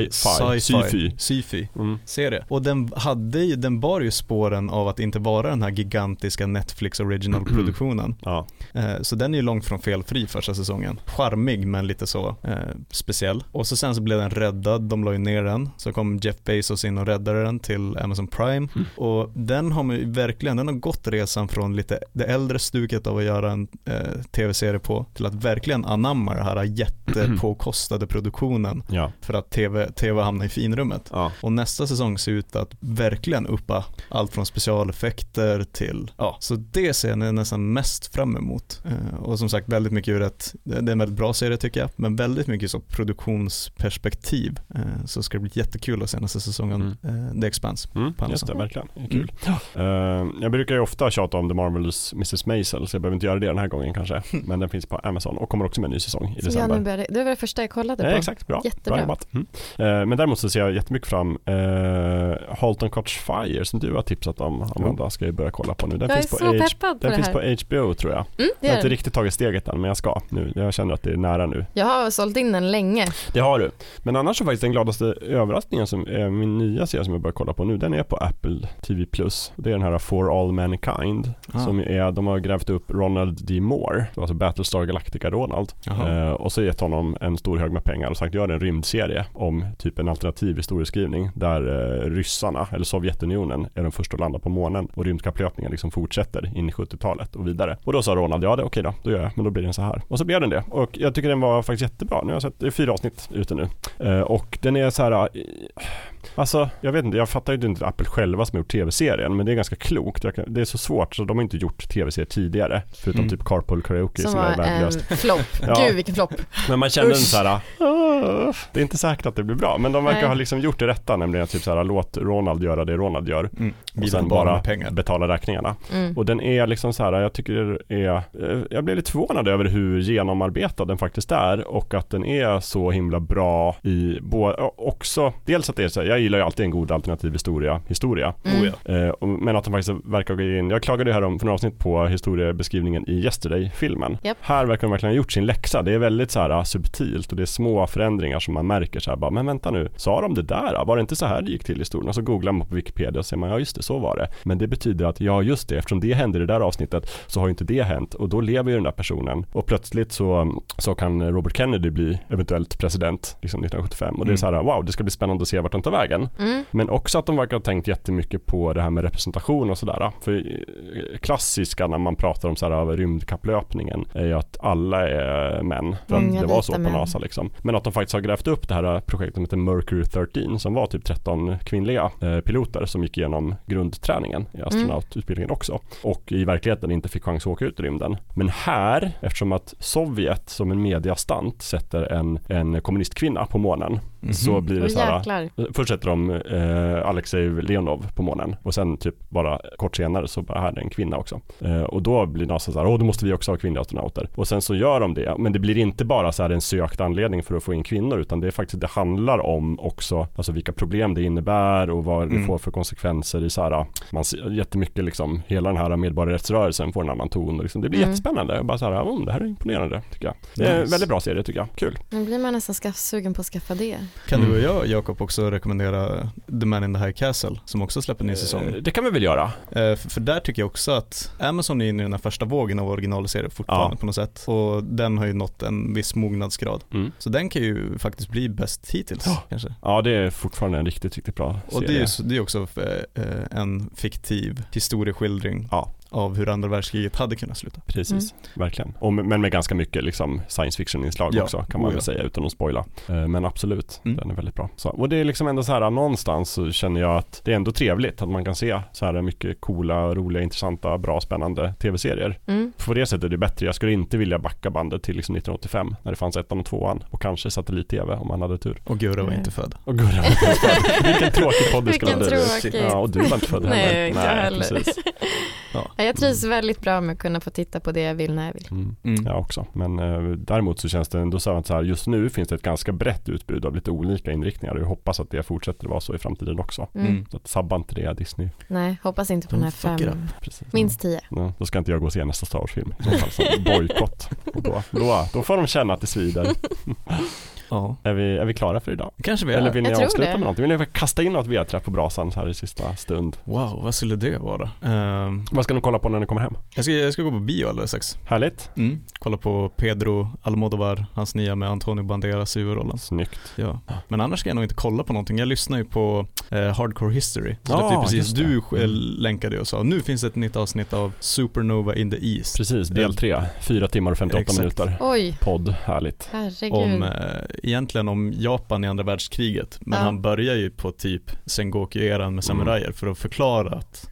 Sci-fi. Sci-fi. sci-fi Mm. serie. Och den hade ju, den bar ju spåren av att inte vara den här gigantiska Netflix original-produktionen. Ja. Eh, Så den är ju långt från felfri första säsongen. Charmig men lite så eh, speciell. Och så sen så blev den räddad, de la ju ner den. Så kom Jeff Bezos in och räddade den till Amazon Prime. Mm. Och den har man ju verkligen, den har gått resan från lite det äldre stuket av att göra en eh, tv-serie på till att verkligen anamma det här jättepåkostade produktionen Ja. för att tv, tv hamnar i finrummet. ja. Och nästa säsong ser ut att verkligen uppa allt från specialeffekter till, ja, så det ser jag nästan mest fram emot. Eh, och som sagt väldigt mycket ur ett, det är en väldigt bra serie tycker jag, men väldigt mycket så produktionsperspektiv. Eh, så ska det bli jättekul att se nästa säsongen, eh, The Expanse. Mm, på just det, verkligen. Är Kul. Eh, jag brukar ju ofta tjata om The Marvelous Mrs. Maisel, så jag behöver inte göra det den här gången kanske. Men den finns på Amazon och kommer också med en ny säsong i nu december. började, det var det första jag kollade på. Eh, exakt, bra. Jättebra. Bra jobbat. Mm. Eh, men däremot så ser jag jättemycket fram eh, Halton Catch Fire som du har tipsat om Amanda ska jag börja kolla på nu. Den jag är finns på så H- på den det finns här. på HBO tror jag. Mm, Jag har är inte riktigt tagit steget än men jag ska nu. Jag känner att det är nära nu. Jag har sålt in den länge. Det har du. Men annars så faktiskt den gladaste överraskningen som är min nya serie som jag börjar kolla på nu, den är på Apple TV+. Det är den här For All Mankind. Ah. Som är, de har grävt upp Ronald D. Moore, alltså Battlestar Galactica Ronald. Eh, och så gett honom en stor hög med pengar och sagt gör en rymdserie om typ en alternativ historieskrivning där eh, ryssarna, eller Sovjetunionen, är de första att landa på månen och rymdkapplöpningen liksom fortsätter in i 70-talet och vidare. Och då sa Ronald, ja det okej då, då gör jag, men då blir den så här. Och så blev den det. Och jag tycker den var faktiskt jättebra. Nu har jag sett, det är fyra avsnitt ute nu. Eh, och den är så här, eh, Alltså, jag vet inte, jag fattar ju inte Apple själva som har gjort tv-serien, men det är ganska klokt. Jag kan, det är så svårt, så de har inte gjort tv-serier tidigare, förutom Mm. typ Carpool Karaoke som, Som är var värdelöst. flopp. Ja. Gud vilken flopp. Men man kände en Usch. så här, "Åh, det är inte säkert att det blir bra, men de verkar Nej. ha liksom gjort det rätta, nämligen typ så här, låt Ronald göra det Ronald gör Mm. och sen bara betala räkningarna. Mm. Och den är liksom så här, jag tycker det är, eh, jag blev lite förvånad över hur genomarbetad den faktiskt är och att den är så himla bra i, bo, också, dels att det är så här, jag gillar ju alltid en god alternativ historia, historia. Mm. Oh. Eh, och- men att de faktiskt verkar gå in, jag klagade ju här om för några avsnitt på historiebeskrivningen i Yesterday-filmen. Japp. Här verkar de verkligen ha gjort sin läxa. Det är väldigt så här ah, subtilt och det är små förändringar som man märker så här bara, men vänta nu, sa de det där? Var det inte så här det gick till i historien? Och så googlar man på Wikipedia och ser man, ja just det, så var det. Men det betyder att, ja just det, eftersom det hände i det där avsnittet så har ju inte det hänt och då lever ju den där personen och plötsligt så, så kan Robert Kennedy bli eventuellt president liksom 1975 och det är Mm. så här, wow, det ska bli spännande att se vart den tar vägen. Mm. Men också att de verkar ha tänkt jättemycket på det här med representation och sådär. För eh, klassiska när man pratar om så här rymdkapplöpningen är ju att alla är män. För att det var så på män. NASA liksom. Men att de faktiskt har grävt upp det här projektet som heter Mercury 13 som var typ 13 kvinnliga eh, piloter som gick igenom grundträningen i astronaututbildningen också. Och i verkligheten inte fick chans att åka ut i rymden. Men här, eftersom att Sovjet som en mediastant sätter en, en kommunistkvinna på månen Mhm. så blir det Och så här. Först sätter de eh, Alexej Leonov på månen och sen typ bara kort senare så bara här är en kvinna också. Eh, och då blir NASA så här, åh då måste vi också ha kvinnliga astronauter. Och sen så gör de det, men det blir inte bara så här en sökt anledning för att få in kvinnor utan det är faktiskt, det handlar om också, alltså vilka problem det innebär och vad det Mm. får för konsekvenser i så här, man ser jättemycket liksom, hela den här medborgarrättsrörelsen får en annan ton och liksom, det blir Mm. jättespännande. Bara så här, oh, det här är imponerande tycker jag. Det är en väldigt bra serie tycker jag, kul. Nu blir man nästan sugen på att skaffa det. Kan Mm. du och jag, Jakob, också rekommendera The Man in the High Castle som också släpper en ny säsong? Eh, Det kan vi väl göra. Eh, för, för där tycker jag också att Amazon är inne i den här första vågen av originalserier fortfarande Ja. på något sätt. Och den har ju nått en viss mognadsgrad. Mm. Så den kan ju faktiskt bli bäst hittills Ja. kanske. Ja, det är fortfarande en riktigt, riktigt bra Och serie. det är ju det är också eh, en fiktiv historieskildring Ja. Av hur andra världskriget hade kunnat sluta. Precis, verkligen. Och, men med ganska mycket liksom science fiction-inslag Ja, också kan man oh väl säga utan att spoila. Eh, Men absolut, Mm. den är väldigt bra. Så, och det är liksom ändå så här, någonstans så känner jag att det är ändå trevligt att man kan se så här mycket coola, roliga, intressanta, bra, spännande tv-serier. Mm. På det sättet är det bättre. Jag skulle inte vilja backa bandet till liksom 1985 när det fanns ettan och tvåan och kanske satellit-tv om man hade tur. Och Gurra var Nej. inte född. Och Gurra, vilken tråkig podd det skulle ha Vilken blivit. tråkig. Ja, och du var inte född heller. Nej, inte jag heller. precis. Ja, jag trivs väldigt bra med att kunna få titta på det jag vill när jag vill. Mm. Mm. Jag också. Men eh, däremot så känns det ändå så att så här, just nu finns det ett ganska brett utbud av lite olika inriktningar och jag hoppas att det fortsätter vara så i framtiden också. Mm. Mm. Så att sabba inte det Disney. Nej, hoppas inte på Don't den här fem. Precis. Minst tio. Ja, då ska inte jag gå och se nästa Star Wars-film bojkott. Då, då, då får de känna att det svider. Ja, Är vi, är vi klara för idag? kanske vi Eller är. vill ni Jag avsluta med någonting? Vill ni kasta in något vedträ på brasan så här i sista stund? Wow, vad skulle det vara? Ehm, Vad ska ni kolla på när ni kommer hem? jag, ska, jag ska gå på bio alldeles strax. Härligt? Mm. Kolla på Pedro Almodovar, hans nya med Antonio Banderas i huvudrollen. Snyggt. Ja. Men annars ska jag nog inte kolla på någonting. Jag lyssnar ju på eh, Hardcore History. Så är precis du eh, Mm. länkade och sa nu finns det ett nytt avsnitt av Supernova in the East. Precis, del tre. Fyra timmar och 58 Exakt. minuter. Oj, Podd, härligt. herregud. Om, eh, egentligen om Japan i andra världskriget. Men Ja. han börjar ju på typ Sengoku-eran med samurajer för att förklara att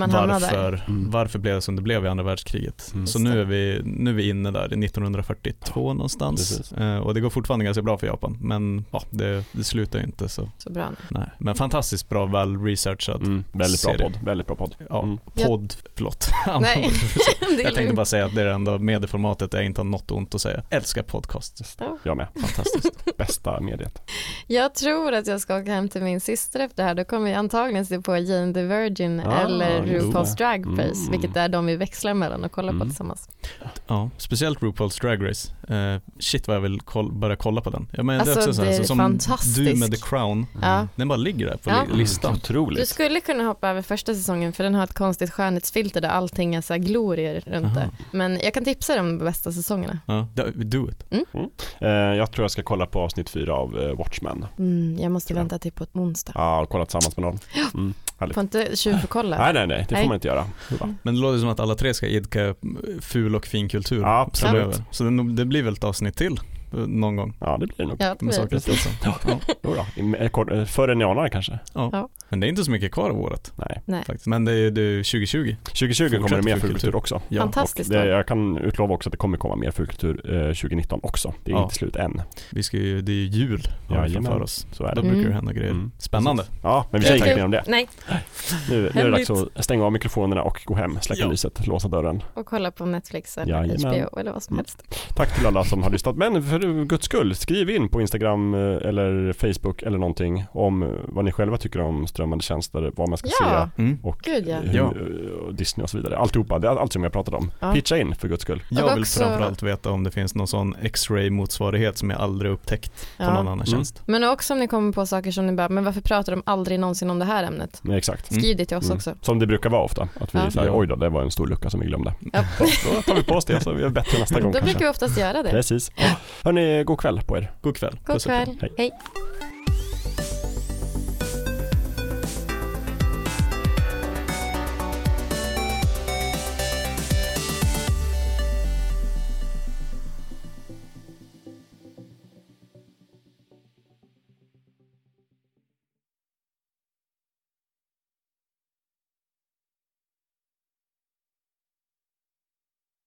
varför, Mm. varför blev det som det blev i andra världskriget. Mm. Så nu är, vi, nu är vi inne där i 1942 någonstans. Eh, och det går fortfarande ganska bra för Japan. Men ja, det, det slutar ju inte så. Så bra. Nej. Men fantastiskt bra, väl researchad. Mm, väldigt bra podd, väldigt bra podd. Ja, Mm. podd, förlåt. Nej. Jag tänkte bara säga att det är det enda medieformatet jag inte har något ont att säga. Älskar podcast. Jag med. Fantastiskt. Bästa mediet. Jag tror att jag ska åka hem till min syster efter det här. Då kommer jag antagligen se på Jane the Virgin Ah, eller RuPaul's. Drag Race, Mm. vilket är de vi växlar mellan och kollar på Mm. tillsammans. Ja, speciellt RuPaul's Drag Race. Eh, shit vad jag vill koll- börja kolla på den. Ja, men Alltså, det är också det är så som fantastiskt. du med The Crown. Ja. Den bara ligger där på Ja. li- listan. Du Otroligt. skulle kunna hoppa över första säsongen för den har ett konstigt skönhetsfilter där allting är så glorier runt Aha. det. Men jag kan tipsa dig om de bästa säsongerna. Ja, do- it. Eh, jag tror jag ska kolla på avsnitt fyra av eh, Watchmen. Mm, jag måste jag. vänta till på onsdag. Ja, och kollat tillsammans med någon. Mm, härligt. Får inte tjuvkolla. Nej, nej, nej, det får Nej. man inte göra. Men det låter som att alla tre ska idka ful och fin kultur Ja, absolut. Så det, det blir väl ett avsnitt till någon gång. Ja, det blir det nog. Ja, det Med blir saker det. om. Ja. Då. I- eh, Förr än i anar kanske. Men det är inte så mycket kvar av året Nej. Nej. faktiskt. Men det är, det är 2020. 2020 kommer det mer för fulkultur kultur. också. Ja. Fantastiskt. Det, då. jag kan utlova också att det kommer komma mer fulkultur eh, 2019 också. Det är Ja. inte slut än. Vi ska ju, det är ju jul Jajamän. framför oss. Så är Då det. brukar Mm. det hända grejer. Mm. Spännande. Ja, men vi säger mer om det. Nej, Nu, nu är det dags att stänga av mikrofonerna och gå hem, släcka Ja. lyset, låsa dörren. och kolla på Netflix eller Jajamän. HBO eller vad som Mm. helst. Tack till alla som har lyssnat. Men för guds skull, skriv in på Instagram eh, eller Facebook eller någonting om eh, vad ni själva tycker om strömmande tjänster, vad man ska Ja, se Mm. och gud ja. hur, Ja. och Disney och så vidare. Alltihopa, det är allt som jag pratat om. Ja. Pitcha in för guds skull. Jag vill också- framförallt veta om det finns någon sån X-ray motsvarighet som jag aldrig upptäckt på någon Ja. annan Mm. tjänst. Men också om ni kommer på saker som ni bara, men varför pratar de aldrig någonsin om det här ämnet? Nej, exakt. Mm. Skriv det till oss Mm. också. Som det brukar vara ofta, att vi Ja. säger Ja. oj då, det var en stor lucka som vi glömde. Ja. Då tar vi på oss det så är vi bättre nästa gång Då kanske. brukar vi oftast göra det. Precis. Hörni, god kväll på er. God kväll. God Puss kväll. Hej. Hej.